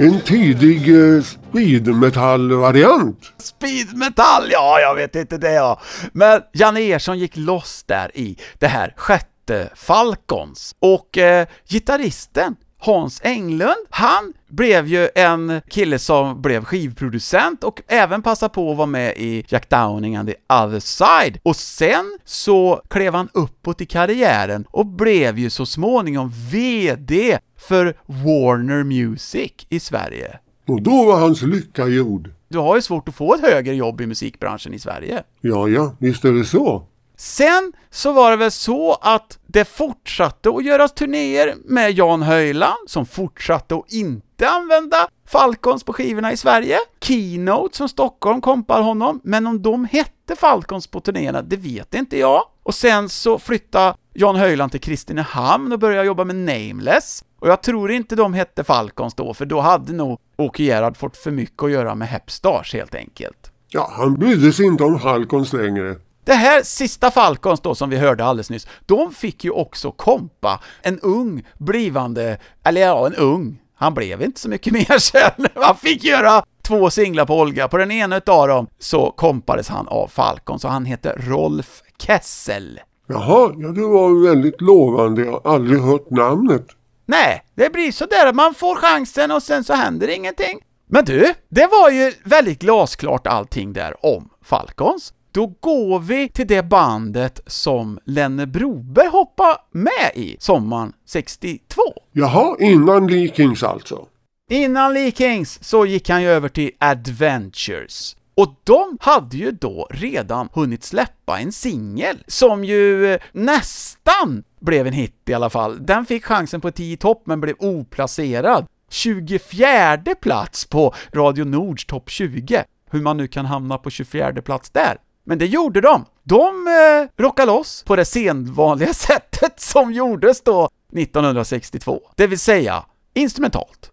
En tidig eh, speedmetall-variant. Speedmetall! ja, jag vet inte det ja. Men Janne Ersson gick loss där i det här sjätte Falcons. Och eh, gitarristen Hans Englund, han blev ju en kille som blev skivproducent och även passade på att vara med i Jack Downing and the other side. Och sen så klev han uppåt i karriären och blev ju så småningom VD för Warner Music i Sverige. Och då var hans lycka gjord. Du har ju svårt att få ett högre jobb i musikbranschen i Sverige. Ja, ja, visst är det så. Sen så var det väl så att det fortsatte att göras turnéer med Jan Höjland, som fortsatte att inte använda Falcons på skivorna i Sverige. Keynote från Stockholm kompade honom, men om de hette Falcons på turnéerna, det vet inte jag. Och sen så flyttade Jan Höjland till Kristinehamn och började jobba med Nameless. Och jag tror inte de hette Falcons då, för då hade nog Åke Gerhard fått för mycket att göra med Hepstars helt enkelt. Ja, han brydde sig inte om Falcons längre. Det här sista Falcons då som vi hörde alldeles nyss, de fick ju också kompa en ung blivande, eller ja, en ung, han blev inte så mycket mer sen, han fick göra två singlar på Olga, på den ena utav dem så kompades han av Falcons och han heter Rolf Kessel. Jaha, ja det var väldigt lovande. Jag har aldrig hört namnet. Nej, det blir så där man får chansen och sen så händer ingenting. Men du, det var ju väldigt glasklart allting där om Falcons. Då går vi till det bandet som Lenne Broberg hoppade med i sommaren 62. Jaha, innan Leakings alltså. Innan Lee Kings så gick han ju över till Adventures. Och de hade ju då redan hunnit släppa en singel som ju nästan blev en hit i alla fall. Den fick chansen på 10 topp men blev oplacerad. 24 plats på Radio Nords topp 20. Hur man nu kan hamna på 24 plats där. Men det gjorde de. De eh, rockade loss på det sedvanliga sättet som gjordes då 1962. Det vill säga instrumentalt.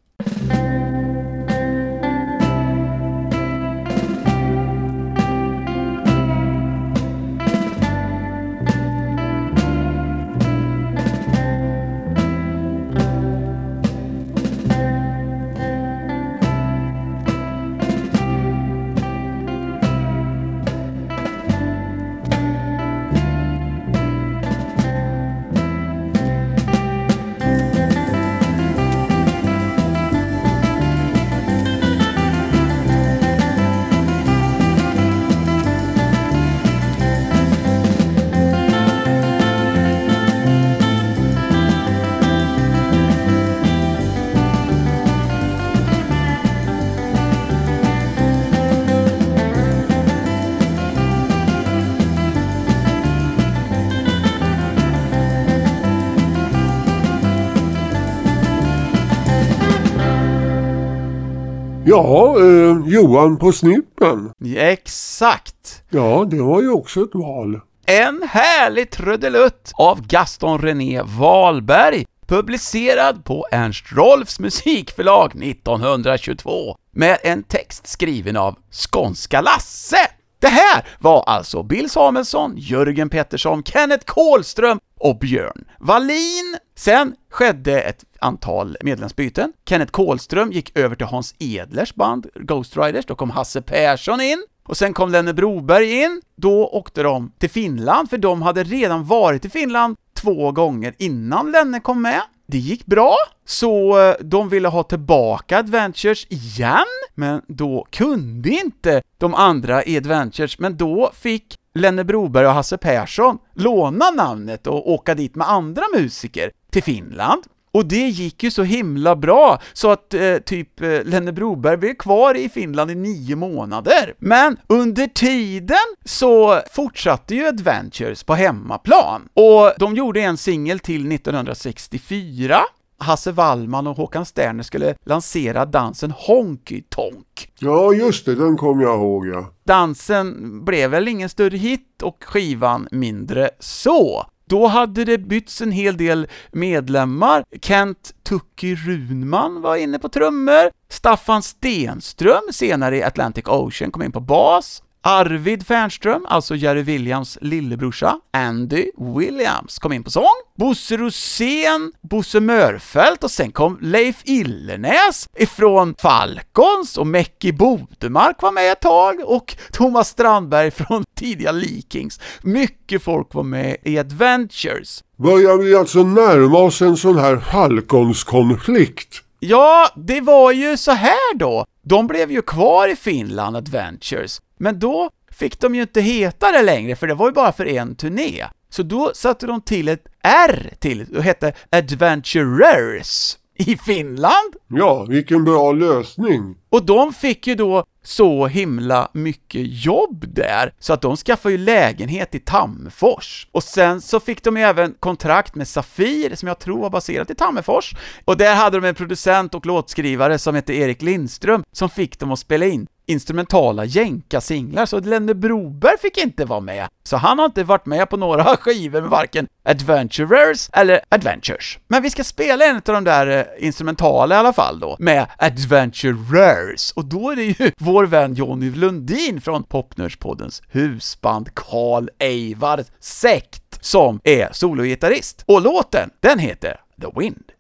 Ja, eh, Johan på snippen. Exakt! Ja, det var ju också ett val. En härlig trudelutt av Gaston René Wahlberg, publicerad på Ernst Rolfs musikförlag 1922, med en text skriven av Skånska Lasse. Det här var alltså Bill Samuelsson, Jörgen Pettersson, Kenneth Kålström och Björn Wallin. Sen skedde ett antal medlemsbyten. Kenneth Kålström gick över till Hans Edlers band Ghost Riders, då kom Hasse Persson in, och sen kom Lenne Broberg in. Då åkte de till Finland, för de hade redan varit i Finland två gånger innan Lenne kom med. Det gick bra, så eh, de ville ha tillbaka Adventures igen, men då kunde inte de andra i Adventures, men då fick Lenne Broberg och Hasse Persson låna namnet och åka dit med andra musiker till Finland. Och det gick ju så himla bra, så att eh, typ eh, Lenne Broberg blev kvar i Finland i nio månader. Men under tiden så fortsatte ju Adventures på hemmaplan, och de gjorde en singel till 1964, Hasse Wallman och Håkan Sterner skulle lansera dansen Honky Tonk. Ja, just det, den kommer jag ihåg ja. Dansen blev väl ingen större hit och skivan mindre så. Då hade det bytts en hel del medlemmar. Kent Tucky Runman var inne på trummor. Staffan Stenström, senare i Atlantic Ocean, kom in på bas. Arvid Fernström, alltså Jerry Williams lillebrorsa, Andy Williams, kom in på sång. Bosse Rosén, Bosse Mörfält och sen kom Leif Illernäs ifrån Falcons och Mäcki Bodemark var med ett tag och Thomas Strandberg från tidiga Leakings. Mycket folk var med i Adventures. Börjar vi alltså närma oss en sån här Falcons-konflikt? Ja, det var ju så här då. De blev ju kvar i Finland, Adventures, men då fick de ju inte heta det längre, för det var ju bara för en turné. Så då satte de till ett R till och hette Adventurers i Finland. Ja, vilken bra lösning. Och de fick ju då så himla mycket jobb där, så att de skaffade ju lägenhet i Tammerfors. Och sen så fick de ju även kontrakt med Safir, som jag tror var baserat i Tammerfors. Och där hade de en producent och låtskrivare som hette Erik Lindström, som fick dem att spela in instrumentala jänka-singlar, så Lenne Broberg fick inte vara med. Så han har inte varit med på några skivor med varken Adventurers eller Adventures. Men vi ska spela en av de där eh, instrumentala i alla fall då, med Adventurers. Och då är det ju vår vän Jonny Lundin från Popnördspoddens husband Karl Eivard Sekt som är sologitarrist. Och låten, den heter The Wind.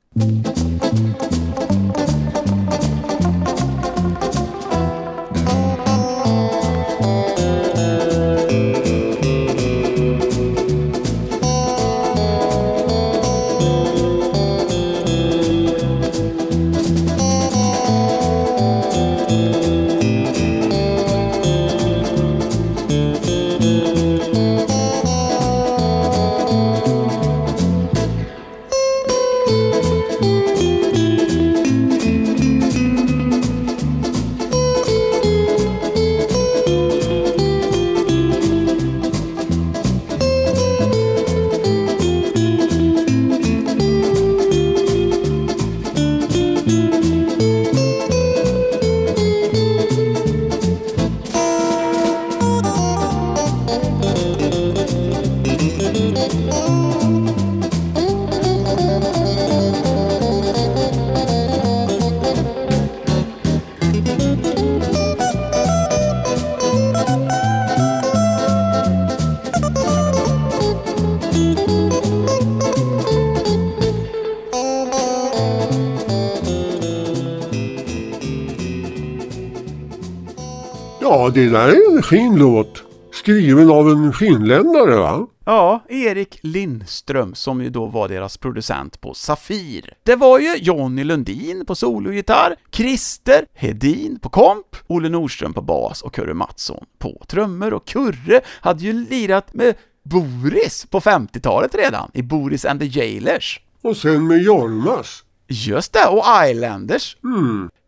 Ja, det där är en fin låt. Skriven av en finländare va? Ja, Erik Lindström som ju då var deras producent på Safir. Det var ju Jonny Lundin på sologitarr, Christer Hedin på komp, Olle Nordström på bas och Kurre Mattsson på trummor och Kurre hade ju lirat med Boris på 50-talet redan, i Boris and the Jailers. Och sen med Jormas. Just det, och Islanders.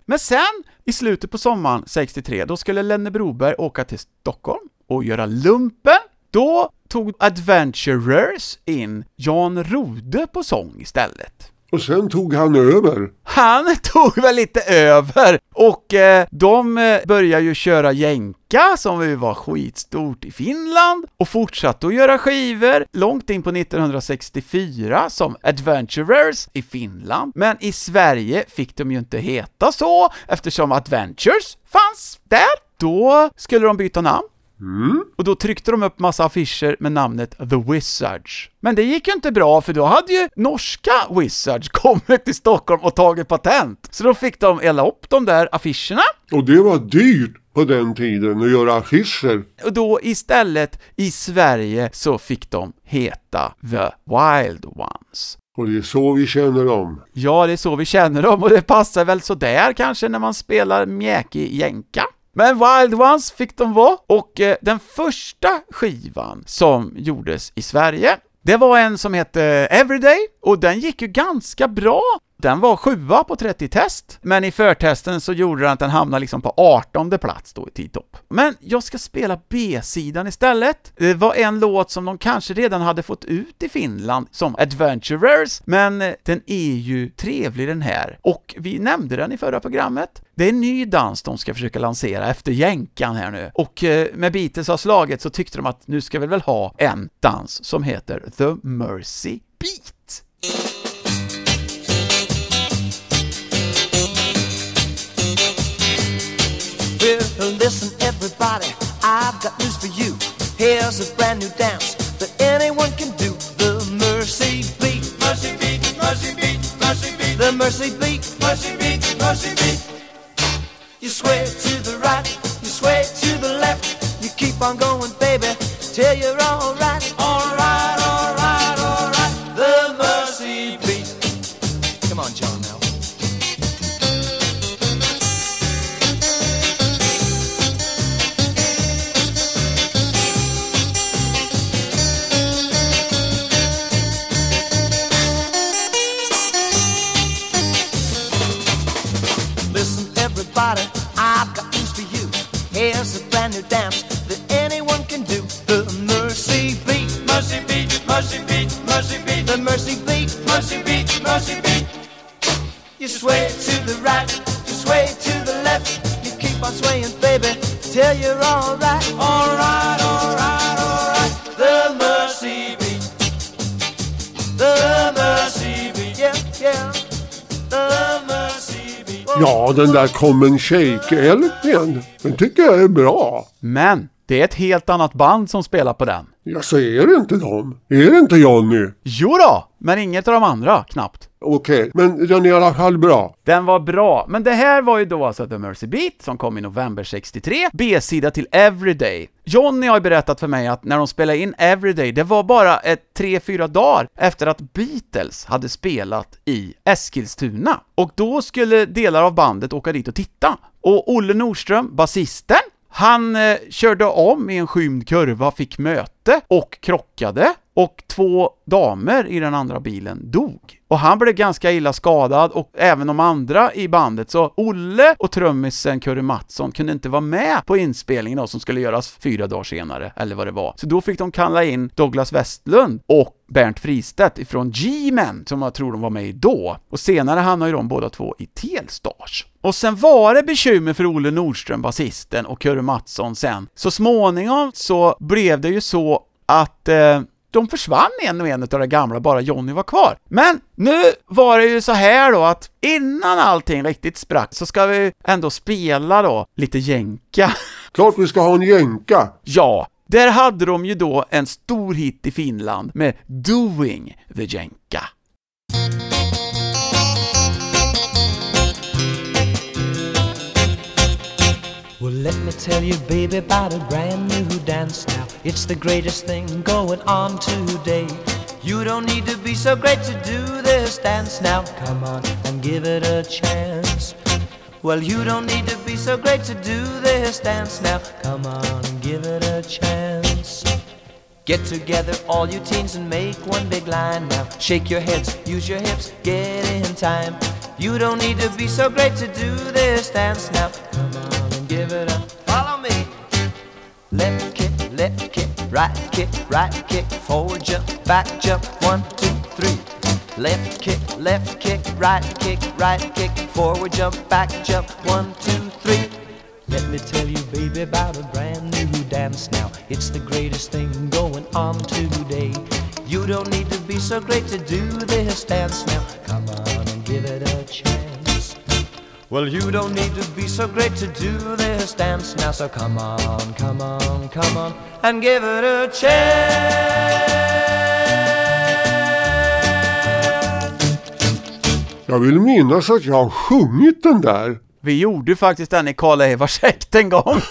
Men sen, i slutet på sommaren 63, då skulle Lenne Broberg åka till Stockholm och göra lumpen. Då tog Adventurers in Jan Rode på sång istället. Och sen tog han över. Han tog väl lite över och eh, de eh, började ju köra jänka som ju var skitstort i Finland och fortsatte att göra skivor långt in på 1964 som Adventurers i Finland. Men i Sverige fick de ju inte heta så eftersom Adventures fanns där. Då skulle de byta namn. Och då tryckte de upp massa affischer med namnet The Wizards. Men det gick ju inte bra, för då hade ju norska Wizards kommit till Stockholm och tagit patent. Så då fick de elda upp de där affischerna, Och det var dyrt på den tiden att göra affischer. och då istället i Sverige så fick de heta The Wild Ones. Och det är så vi känner dem. Ja, det är så vi känner dem och det passar väl sådär kanske när man spelar mjäkig jänka. Men Wild Ones fick de vara, och eh, den första skivan som gjordes i Sverige, det var en som hette Everyday, och den gick ju ganska bra. Den var sjua på 30 test, men i förtesten så gjorde den att den hamnade liksom på 18 plats då i tidtopp. Men jag ska spela B-sidan istället. Det var en låt som de kanske redan hade fått ut i Finland som Adventurers, men eh, den är ju trevlig den här. Och vi nämnde den i förra programmet. Det är en ny dans de ska försöka lansera efter jänkan här nu. Och eh, med Beatles har slaget så tyckte de att nu ska vi väl ha en dans som heter The Mercy Beat. Listen, everybody, I've got news for you. Here's a brand new dance that anyone can do. The Mercy Beat. Mercy Beat, Mercy Beat, Mercy Beat. The Mercy Beat. Mercy Beat, Mercy Beat. You sway to the right, you sway to the left. You keep on going, baby, till you're alright. Alright, den där Common Shake-LPn, den tycker jag är bra. Men det är ett helt annat band som spelar på den. Ja, så är det inte dem? Är det inte Johnny? Jo då, men inget av de andra, knappt. Okej, men den är i alla fall bra. Den var bra, men det här var ju då alltså The Mercy Beat som kom i november 63, B-sida till Everyday. Johnny har ju berättat för mig att när de spelade in Everyday, det var bara ett 3-4 dagar efter att Beatles hade spelat i Eskilstuna. Och då skulle delar av bandet åka dit och titta. Och Olle Nordström, basisten, han eh, körde om i en skymd kurva, fick möte och krockade och två damer i den andra bilen dog. Och han blev ganska illa skadad och även de andra i bandet, så Olle och trummisen Curry Mattsson kunde inte vara med på inspelningen då, som skulle göras fyra dagar senare, eller vad det var. Så då fick de kalla in Douglas Westlund och Bernt Fristedt ifrån G-Men, som jag tror de var med i då. Och senare hamnade ju de båda två i Telstars. Och sen var det bekymmer för Olle Nordström, basisten, och Curry Mattsson sen. Så småningom så blev det ju så att eh, de försvann en och en av de gamla, bara Johnny var kvar. Men nu var det ju så här då att innan allting riktigt sprack så ska vi ändå spela då lite jänka. Klart vi ska ha en jänka. Ja, där hade de ju då en stor hit i Finland med Doing the Jänka. Well, let me tell you, baby, about a brand new dance now. It's the greatest thing going on today. You don't need to be so great to do this dance now. Come on and give it a chance. Well, you don't need to be so great to do this dance now. Come on and give it a chance. Get together, all you teens, and make one big line now. Shake your heads, use your hips, get in time. You don't need to be so great to do this dance now. Come on and give it a follow me. Kick, left kick, right kick, right kick, forward jump, back jump, one, two, three. Left kick, left kick, right kick, right kick, forward jump, back jump, one, two, three. Let me tell you, baby, about a brand new dance now. It's the greatest thing going on today. You don't need to be so great to do this dance now. Come on and give it a chance. Well, you don't need to be so great to do this dance now. So come on, come on, come on, and give it a chance. Jag vill minnas att jag har sjungit den där. Vi gjorde faktiskt den i Karl Eivars häkt en gång.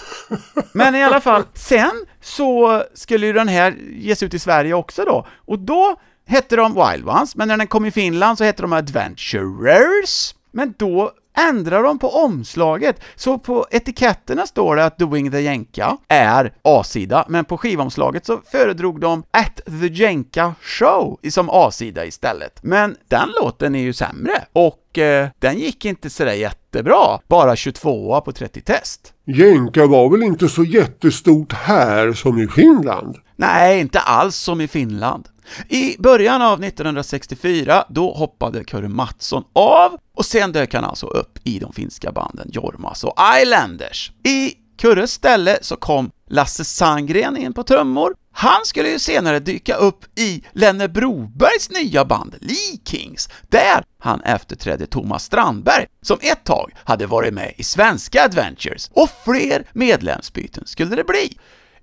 Men i alla fall, sen så skulle ju den här ges ut i Sverige också då. Och då hette de Wild Ones, men när den kom i Finland så hette de Adventurers. Men då ändrade de på omslaget, så på etiketterna står det att Doing the Jenka är A-sida, men på skivomslaget så föredrog de At the Jenka Show som A-sida istället. Men den låten är ju sämre, och eh, den gick inte sådär jättebra, bara 22 på 30 test. Jänka var väl inte så jättestort här som i Finland? Nej, inte alls som i Finland. I början av 1964, då hoppade Curry Mattsson av och sen dök han alltså upp i de finska banden Jormas och Islanders. I Kurres ställe så kom Lasse Sandgren in på trummor. Han skulle ju senare dyka upp i Lenne Brobergs nya band Lee Kings, där han efterträdde Thomas Strandberg, som ett tag hade varit med i svenska Adventures, och fler medlemsbyten skulle det bli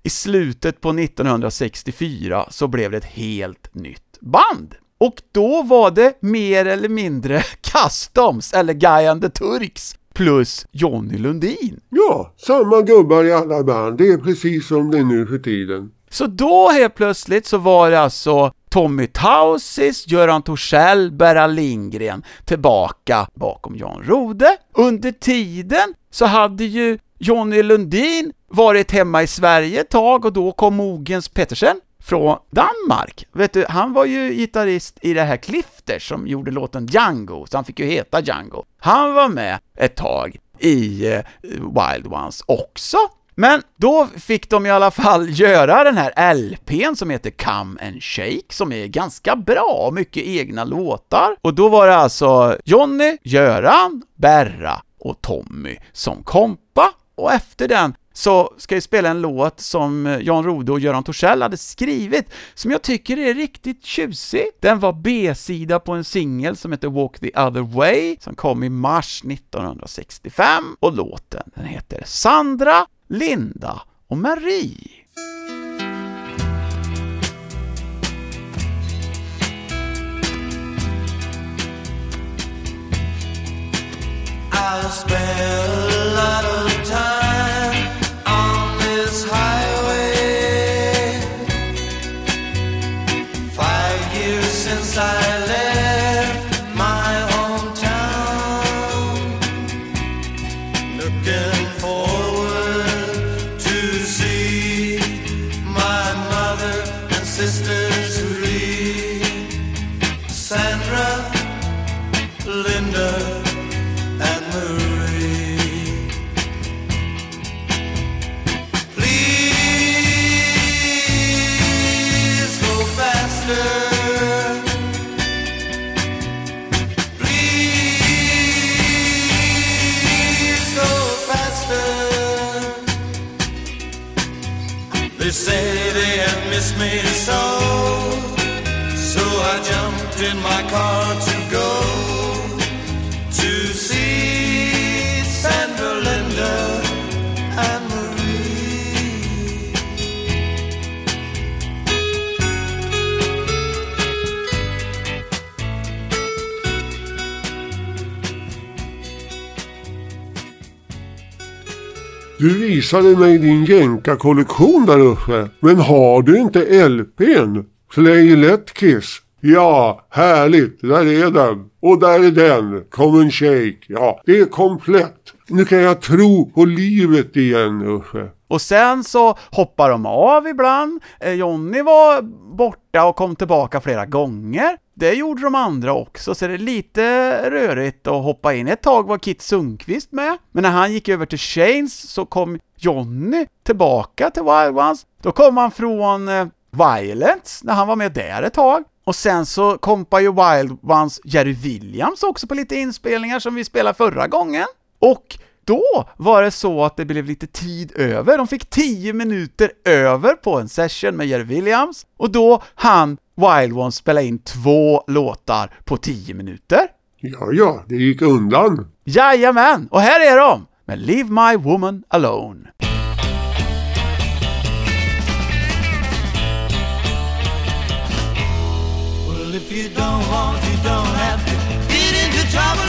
i slutet på 1964 så blev det ett helt nytt band. Och då var det mer eller mindre Customs, eller Guy and the Turks, plus Johnny Lundin. Ja, samma gubbar i alla band. Det är precis som det är nu för tiden. Så då helt plötsligt så var det alltså Tommy Tausis, Göran Torssell, Berra Lindgren tillbaka bakom Jan Rode. Under tiden så hade ju Johnny Lundin varit hemma i Sverige ett tag och då kom Mogens Pettersen från Danmark. Vet du, han var ju gitarrist i det här Clifters som gjorde låten Django, så han fick ju heta Django. Han var med ett tag i eh, Wild Ones också. Men då fick de i alla fall göra den här LPn som heter Come and Shake, som är ganska bra, mycket egna låtar. Och då var det alltså Jonny, Göran, Berra och Tommy som kompa, och efter den så ska jag spela en låt som eh, Jan Rode och Göran Torssell hade skrivit, som jag tycker är riktigt tjusig. Den var B-sida på en singel som heter Walk the other way, som kom i mars 1965, och låten den heter Sandra, Linda och Marie. I'll spell jumped in my car to go to see Sandra, Linda, and Marie. Du visade mig din jänkarkollektion där uppe. Men har du inte LPn? Play Let Kiss? Ja, härligt. Där är den. Och där är den. Come and Shake. Ja, det är komplett. Nu kan jag tro på livet igen Uffe. Och sen så hoppar de av ibland. Eh, Jonny var borta och kom tillbaka flera gånger. Det gjorde de andra också, så det är lite rörigt att hoppa in. Ett tag var Kit Sundqvist med, men när han gick över till Shanes så kom Jonny tillbaka till Wild Ones. Då kom han från eh, Violence, när han var med där ett tag. Och sen så kompar ju Wild Ones Jerry Williams också på lite inspelningar som vi spelade förra gången. Och då var det så att det blev lite tid över. De fick 10 minuter över på en session med Jerry Williams och då han Wild Ones spela in två låtar på 10 minuter. Ja, ja, det gick undan. Jajamän! Och här är de med Leave My Woman Alone. You don't want, you don't have to. Get into trouble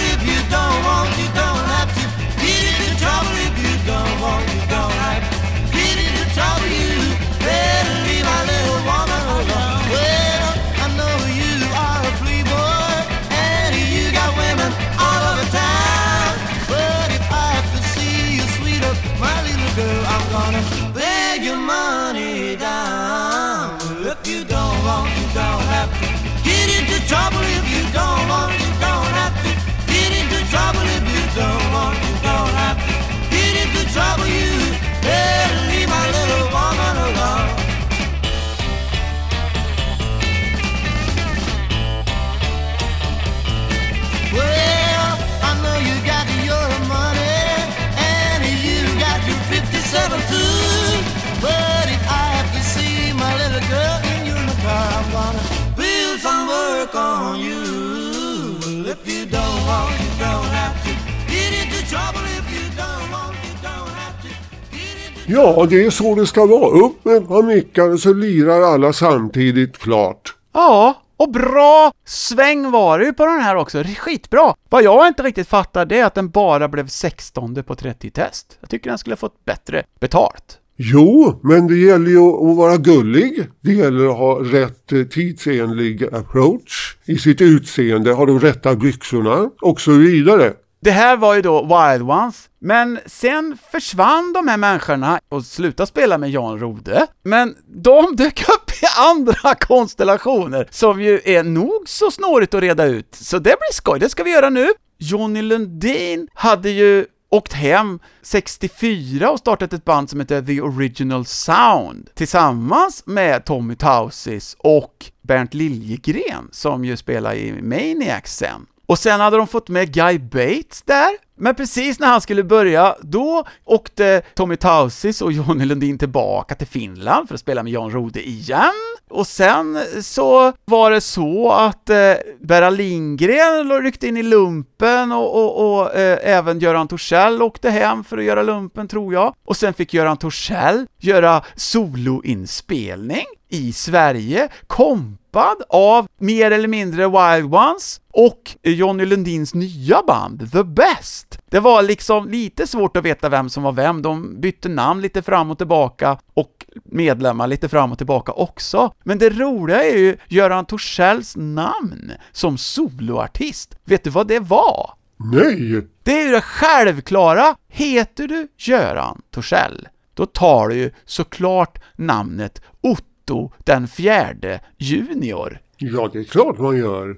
Ja, det är så det ska vara. Upp med ett par mickar och så lirar alla samtidigt klart. Ja, och bra sväng var det ju på den här också. Skitbra! Vad jag inte riktigt fattar det är att den bara blev 16 på 30 test. Jag tycker den skulle ha fått bättre betalt. Jo, men det gäller ju att vara gullig. Det gäller att ha rätt eh, tidsenlig approach i sitt utseende, ha de rätta byxorna och så vidare. Det här var ju då Wild Ones, men sen försvann de här människorna och slutade spela med Jan Rode. Men de dök upp i andra konstellationer som ju är nog så snårigt att reda ut. Så det blir skoj, det ska vi göra nu. Johnny Lundin hade ju åkt hem 64 och startat ett band som heter The Original Sound tillsammans med Tommy Tausis och Bernt Liljegren som ju spelar i Maniacs sen. Och sen hade de fått med Guy Bates där, men precis när han skulle börja, då åkte Tommy Tausis och Johnny Lundin tillbaka till Finland för att spela med Jan Rode igen. Och sen så var det så att eh, Berra Lindgren ryckte in i lumpen och, och, och eh, även Göran Torssell åkte hem för att göra lumpen, tror jag. Och sen fick Göran Torssell göra soloinspelning i Sverige, kompad av mer eller mindre Wild Ones och Johnny Lundins nya band, The Best. Det var liksom lite svårt att veta vem som var vem, de bytte namn lite fram och tillbaka och medlemmar lite fram och tillbaka också. Men det roliga är ju Göran Torssells namn som soloartist. Vet du vad det var? Nej, Det är ju det självklara. Heter du Göran Torssell, då tar du ju såklart namnet Otto den fjärde junior. ja det är klart man gör.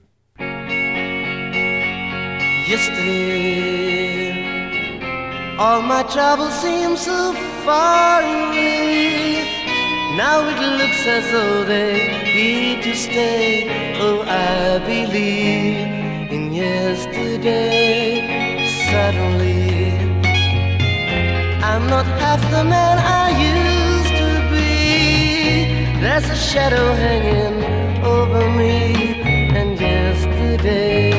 Yesterday, all my troubles seem so far away. Now it looks as though they're here to stay. Oh, I believe in yesterday. Suddenly, I'm not half the man I used to be. There's a shadow hanging over me, and yesterday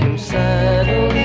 came suddenly.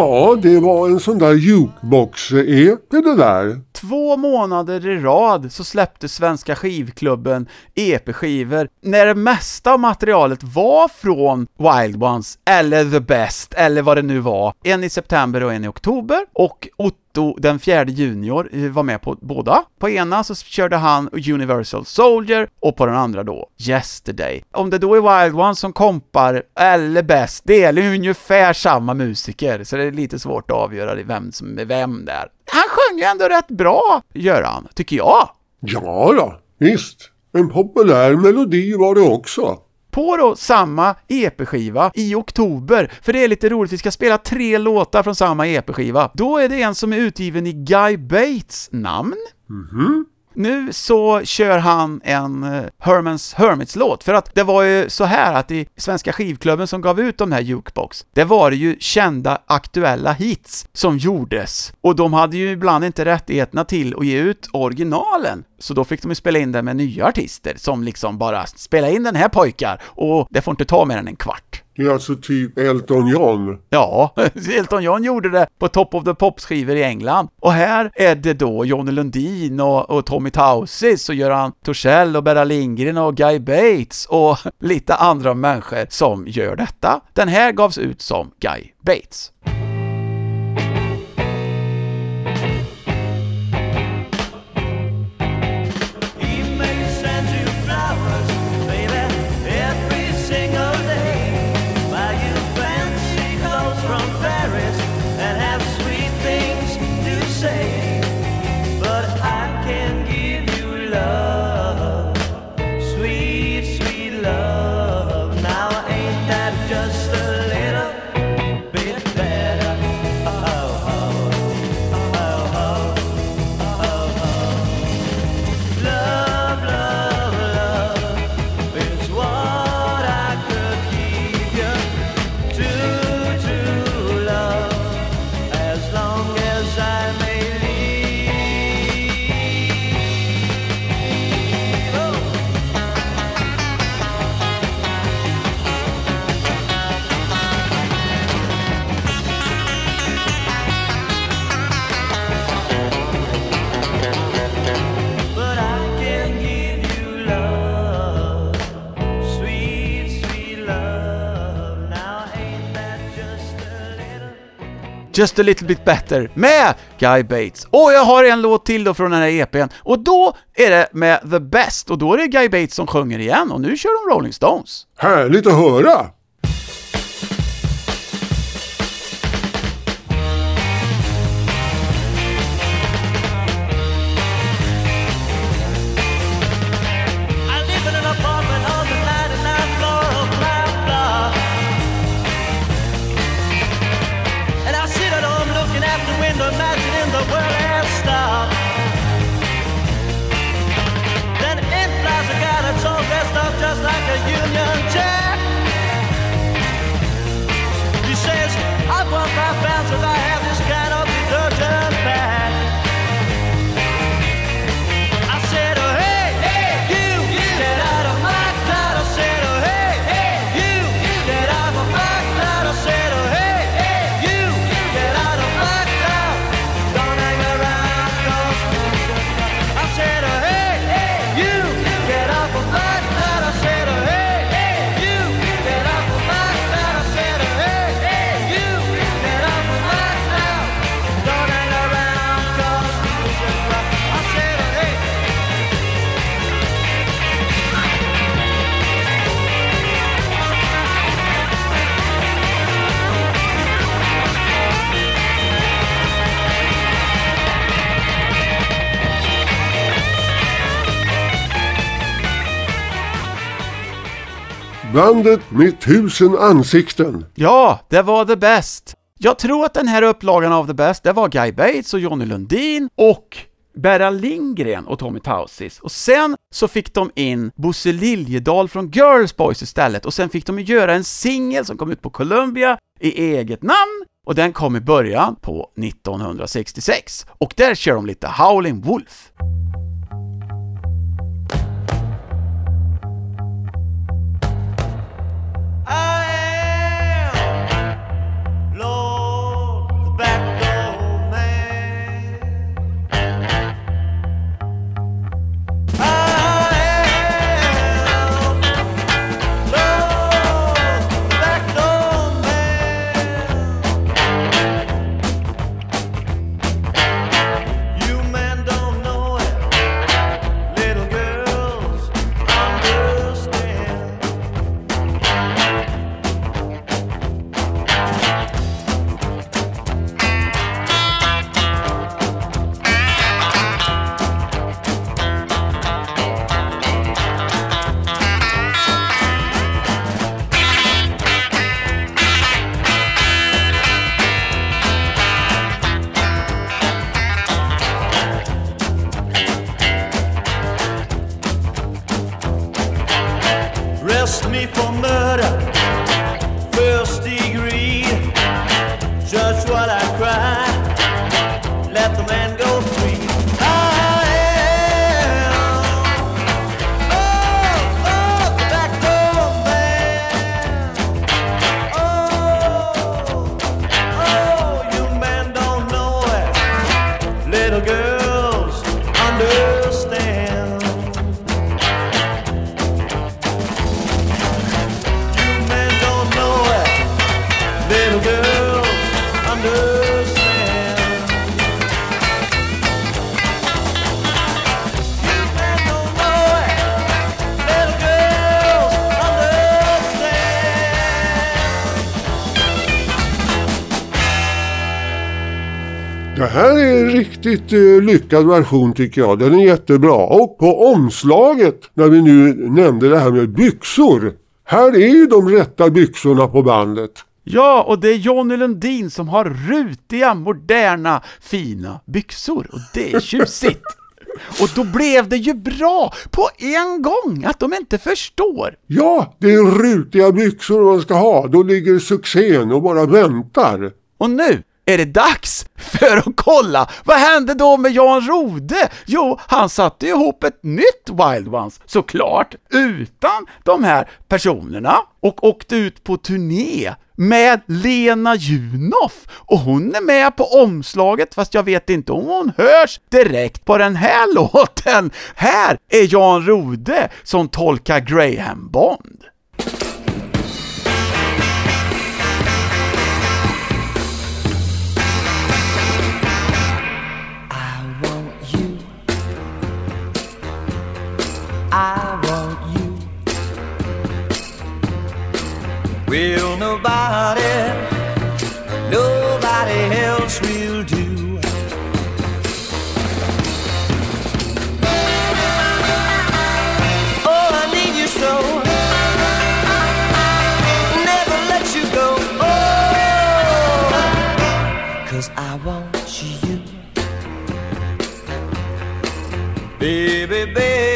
Ja, det var en sån där jukebox-EP det där. Två månader i rad så släppte Svenska skivklubben EP-skivor när det mesta av materialet var från Wild Ones, eller The Best, eller vad det nu var. En i september och en i oktober, och Otto den fjärde junior eh, var med på båda. På ena så körde han Universal Soldier, och på den andra då Yesterday. Om det då är Wild Ones som kompar, eller Best, det är ju ungefär samma musiker, så det är lite svårt att avgöra vem som är vem där. Han sjöng ju ändå rätt bra, Göran, tycker jag. Ja då, visst. En populär melodi var det också. På då samma EP-skiva i oktober, för det är lite roligt, vi ska spela tre låtar från samma EP-skiva. Då är det en som är utgiven i Guy Bates namn. Nu så kör han en eh, Hermans Hermits-låt, för att det var ju så här att i Svenska skivklubben som gav ut de här Jukebox, det var det ju kända aktuella hits som gjordes, och de hade ju ibland inte rättigheterna till att ge ut originalen, så då fick de ju spela in det med nya artister som liksom bara spela in den här pojkar, och det får inte ta mer än en kvart. Det är alltså typ Elton John. Ja, Elton John gjorde det på Top of the Pops-skivor i England. Och här är det då Johnny Lundin och, och Tommy Tausis och Göran Torssell och Berra Lindgren och Guy Bates och lite andra människor som gör detta. Den här gavs ut som Guy Bates. Just a little bit better med Guy Bates. Och jag har en låt till då från den här EPn, och då är det med The Best, och då är det Guy Bates som sjunger igen, och nu kör de Rolling Stones. Härligt att höra! Bandet med tusen ansikten. Ja, det var The Best. Jag tror att den här upplagan av The Best, det var Guy Bates och Johnny Lundin och Berra Lindgren och Tommy Tausis. Och sen så fick de in Bosse Liljedahl från Girls Boys istället och sen fick de göra en singel som kom ut på Columbia i eget namn och den kom i början på 1966. Och där kör de lite Howling Wolf. Riktigt eh, lyckad version tycker jag. Den är jättebra. Och på omslaget, när vi nu nämnde det här med byxor. Här är ju de rätta byxorna på bandet. Ja, och det är Johnny Lundin som har rutiga, moderna, fina byxor. Och det är tjusigt. Och då blev det ju bra på en gång att de inte förstår. Ja, det är rutiga byxor man ska ha. Då ligger succén och bara väntar. Och nu är det dags för att kolla, vad hände då med Jan Rode? Jo, han satte ihop ett nytt Wild Ones, såklart, utan de här personerna, och åkte ut på turné med Lena Junoff. Och hon är med på omslaget, fast jag vet inte om hon hörs direkt på den här låten. Här är Jan Rode som tolkar Graham Bond. Will nobody, nobody else will do. Oh, I need you so. Never let you go. Oh, cause I want you. Baby, baby,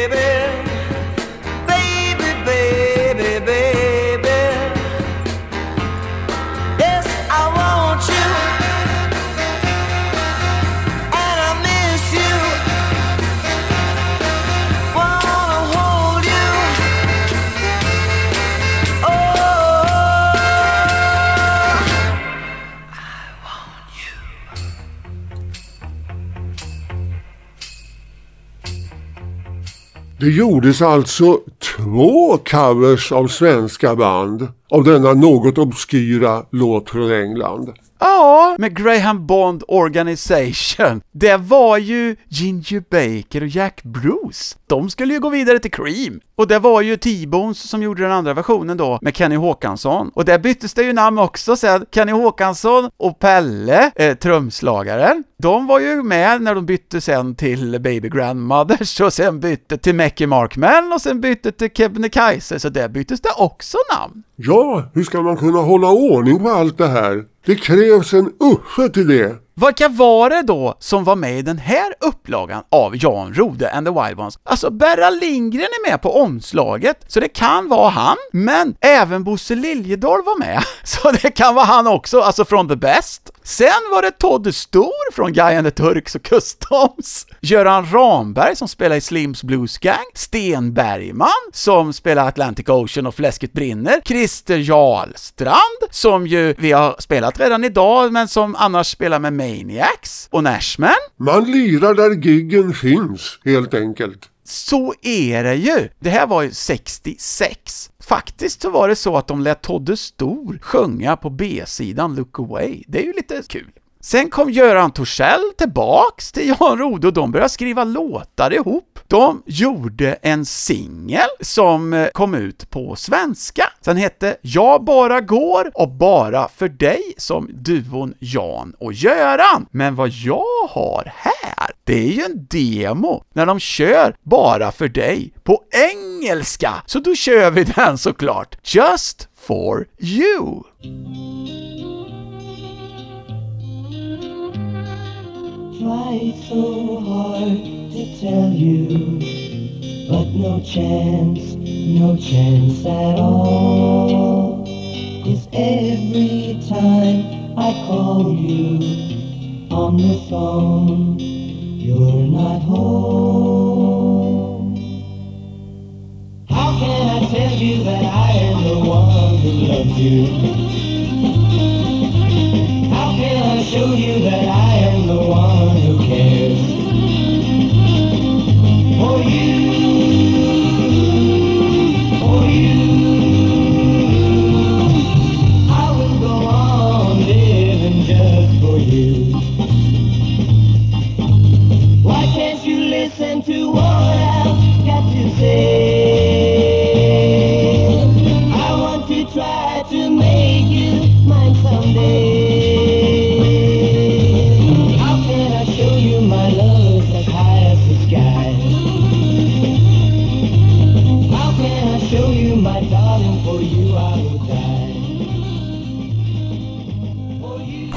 Det gjordes alltså två covers av svenska band av denna något obskyra låt från England. Ja, med Graham Bond Organization. Det var ju Ginger Baker och Jack Bruce. De skulle ju gå vidare till Cream. Och det var ju T-Bones som gjorde den andra versionen då, med Kenny Håkansson. Och där byttes det ju namn också sen. Kenny Håkansson och Pelle, eh, trumslagaren, de var ju med när de bytte sen till Baby Grandmothers och sen bytte till Mackie Markman och sen bytte till Kebnekaise, så där byttes det också namn. Ja, hur ska man kunna hålla ordning på allt det här? Det krävs en Uffe till det. Vilka var det då som var med i den här upplagan av Jan Rode and the Wild Ones? Alltså, Berra Lindgren är med på omslaget, så det kan vara han, men även Bosse Liljedahl var med, så det kan vara han också, alltså från The Best. Sen var det Todd Stor från Guy and the Turks och Customs, Göran Ramberg som spelar i Slims Blues Gang, Sten Bergman som spelar Atlantic Ocean och Fläsket brinner, Christer Jarlstrand som ju vi har spelat redan idag, men som annars spelar med mig Maniacs och Nashman. Man lirar där giggen finns, helt enkelt. Så är det ju! Det här var ju 66. Faktiskt så var det så att de lät Todde Stor sjunga på B-sidan Look Away. Det är ju lite kul. Sen kom Göran Torssell tillbaks till Jan Rode och de började skriva låtar ihop. De gjorde en singel som eh, kom ut på svenska. Den hette Jag bara går och bara för dig som duon Jan och Göran. Men vad jag har här, det är ju en demo när de kör Bara för dig på engelska. Så då kör vi den såklart. Just for you. Try so hard to tell you, but no chance, no chance at all. 'Cause every time I call you on the phone, you're not home. How can I tell you that I am the one who loves you?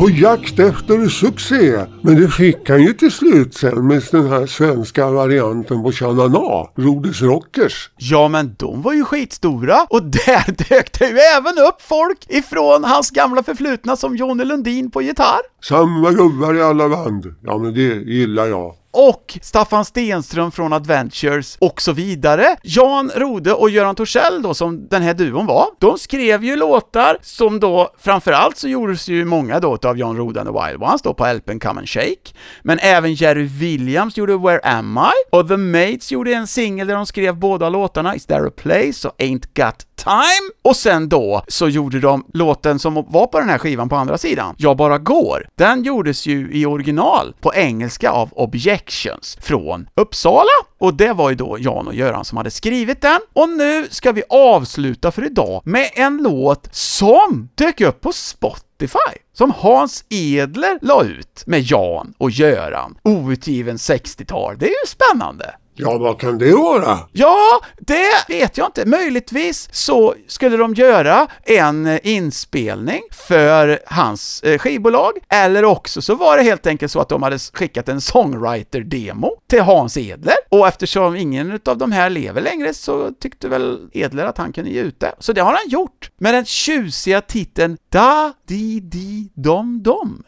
På jakt efter succé. Men det fick han ju till slut sen med den här svenska varianten på Shanna Na, Rodes Rockers. Ja, men de var ju skitstora och där dök det ju även upp folk ifrån hans gamla förflutna som Johnny Lundin på gitarr. Samma gubbar i alla band. Ja men det gillar jag och Staffan Stenström från Adventures och så vidare. Jan Rode och Göran Torssell då, som den här duon var, de skrev ju låtar som då, framförallt så gjordes ju många då av Jan Rode and the Wild Ones då på LPn Come and Shake, men även Jerry Williams gjorde Where Am I? Och The Mates gjorde en singel där de skrev båda låtarna, Is There A Place och Ain't Got Time. Och sen då så gjorde de låten som var på den här skivan på andra sidan, Jag bara går. Den gjordes ju i original på engelska av Objections från Uppsala. Och det var ju då Jan och Göran som hade skrivit den. Och nu ska vi avsluta för idag med en låt som dök upp på Spotify, som Hans Edler la ut med Jan och Göran, outgiven 60-tal. Det är ju spännande. Ja, vad kan det vara? Ja, det vet jag inte. Möjligtvis så skulle de göra en eh, inspelning för hans eh, skivbolag, eller också så var det helt enkelt så att de hade skickat en songwriter-demo till Hans Edler, och eftersom ingen av de här lever längre så tyckte väl Edler att han kunde ge ut det. Så det har han gjort, med den tjusiga titeln Da Di Di Dom Dom.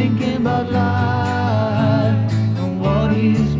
Thinking about life and what he's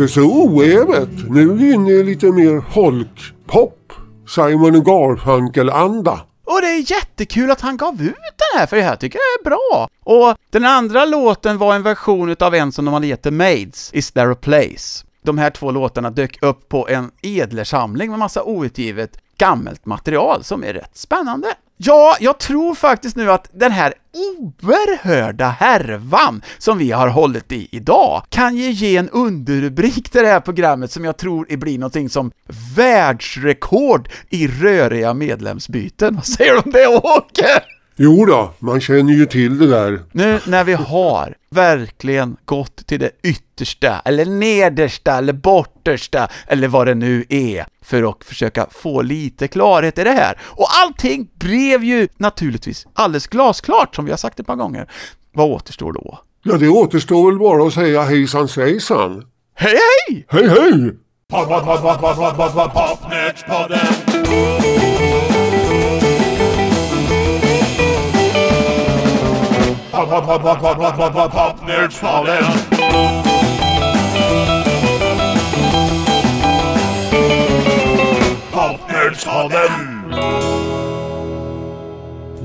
Inte så oävet. Nu är vi inne i lite mer holk-pop. Simon Garfunkel-anda. Och det är jättekul att han gav ut den här, för det här tycker jag är bra. Och den andra låten var en version utav en som de hade gett The Maids, Is There A Place. De här två låtarna dök upp på en Edler-samling med massa outgivet gammalt material som är rätt spännande. Ja, jag tror faktiskt nu att den här oerhörda härvan som vi har hållit i idag kan ju ge en underrubrik till det här programmet som jag tror blir någonting som världsrekord i röriga medlemsbyten. Vad säger du om det, Åke? Jo då, man känner ju till det där. Nu när vi har verkligen gått till det yttersta, eller nedersta, eller bortersta, eller vad det nu är, för att försöka få lite klarhet i det här. Och allting blev ju naturligtvis alldeles glasklart, som vi har sagt ett par gånger. Vad återstår då? Ja, det återstår väl bara att säga hejsan svejsan. Hej hej! Hej hej! Pod, pod, pod, pod, pod, pod, pod, pod, pop, pop, pop, pop, pop, pop, pop, pop, pop, Nerdpodden! Popnördspodden!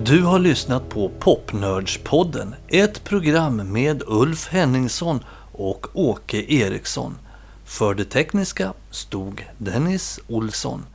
Du har lyssnat på Popnördspodden, ett program med Ulf Henningsson och Åke Eriksson. För det tekniska stod Dennis Olsson.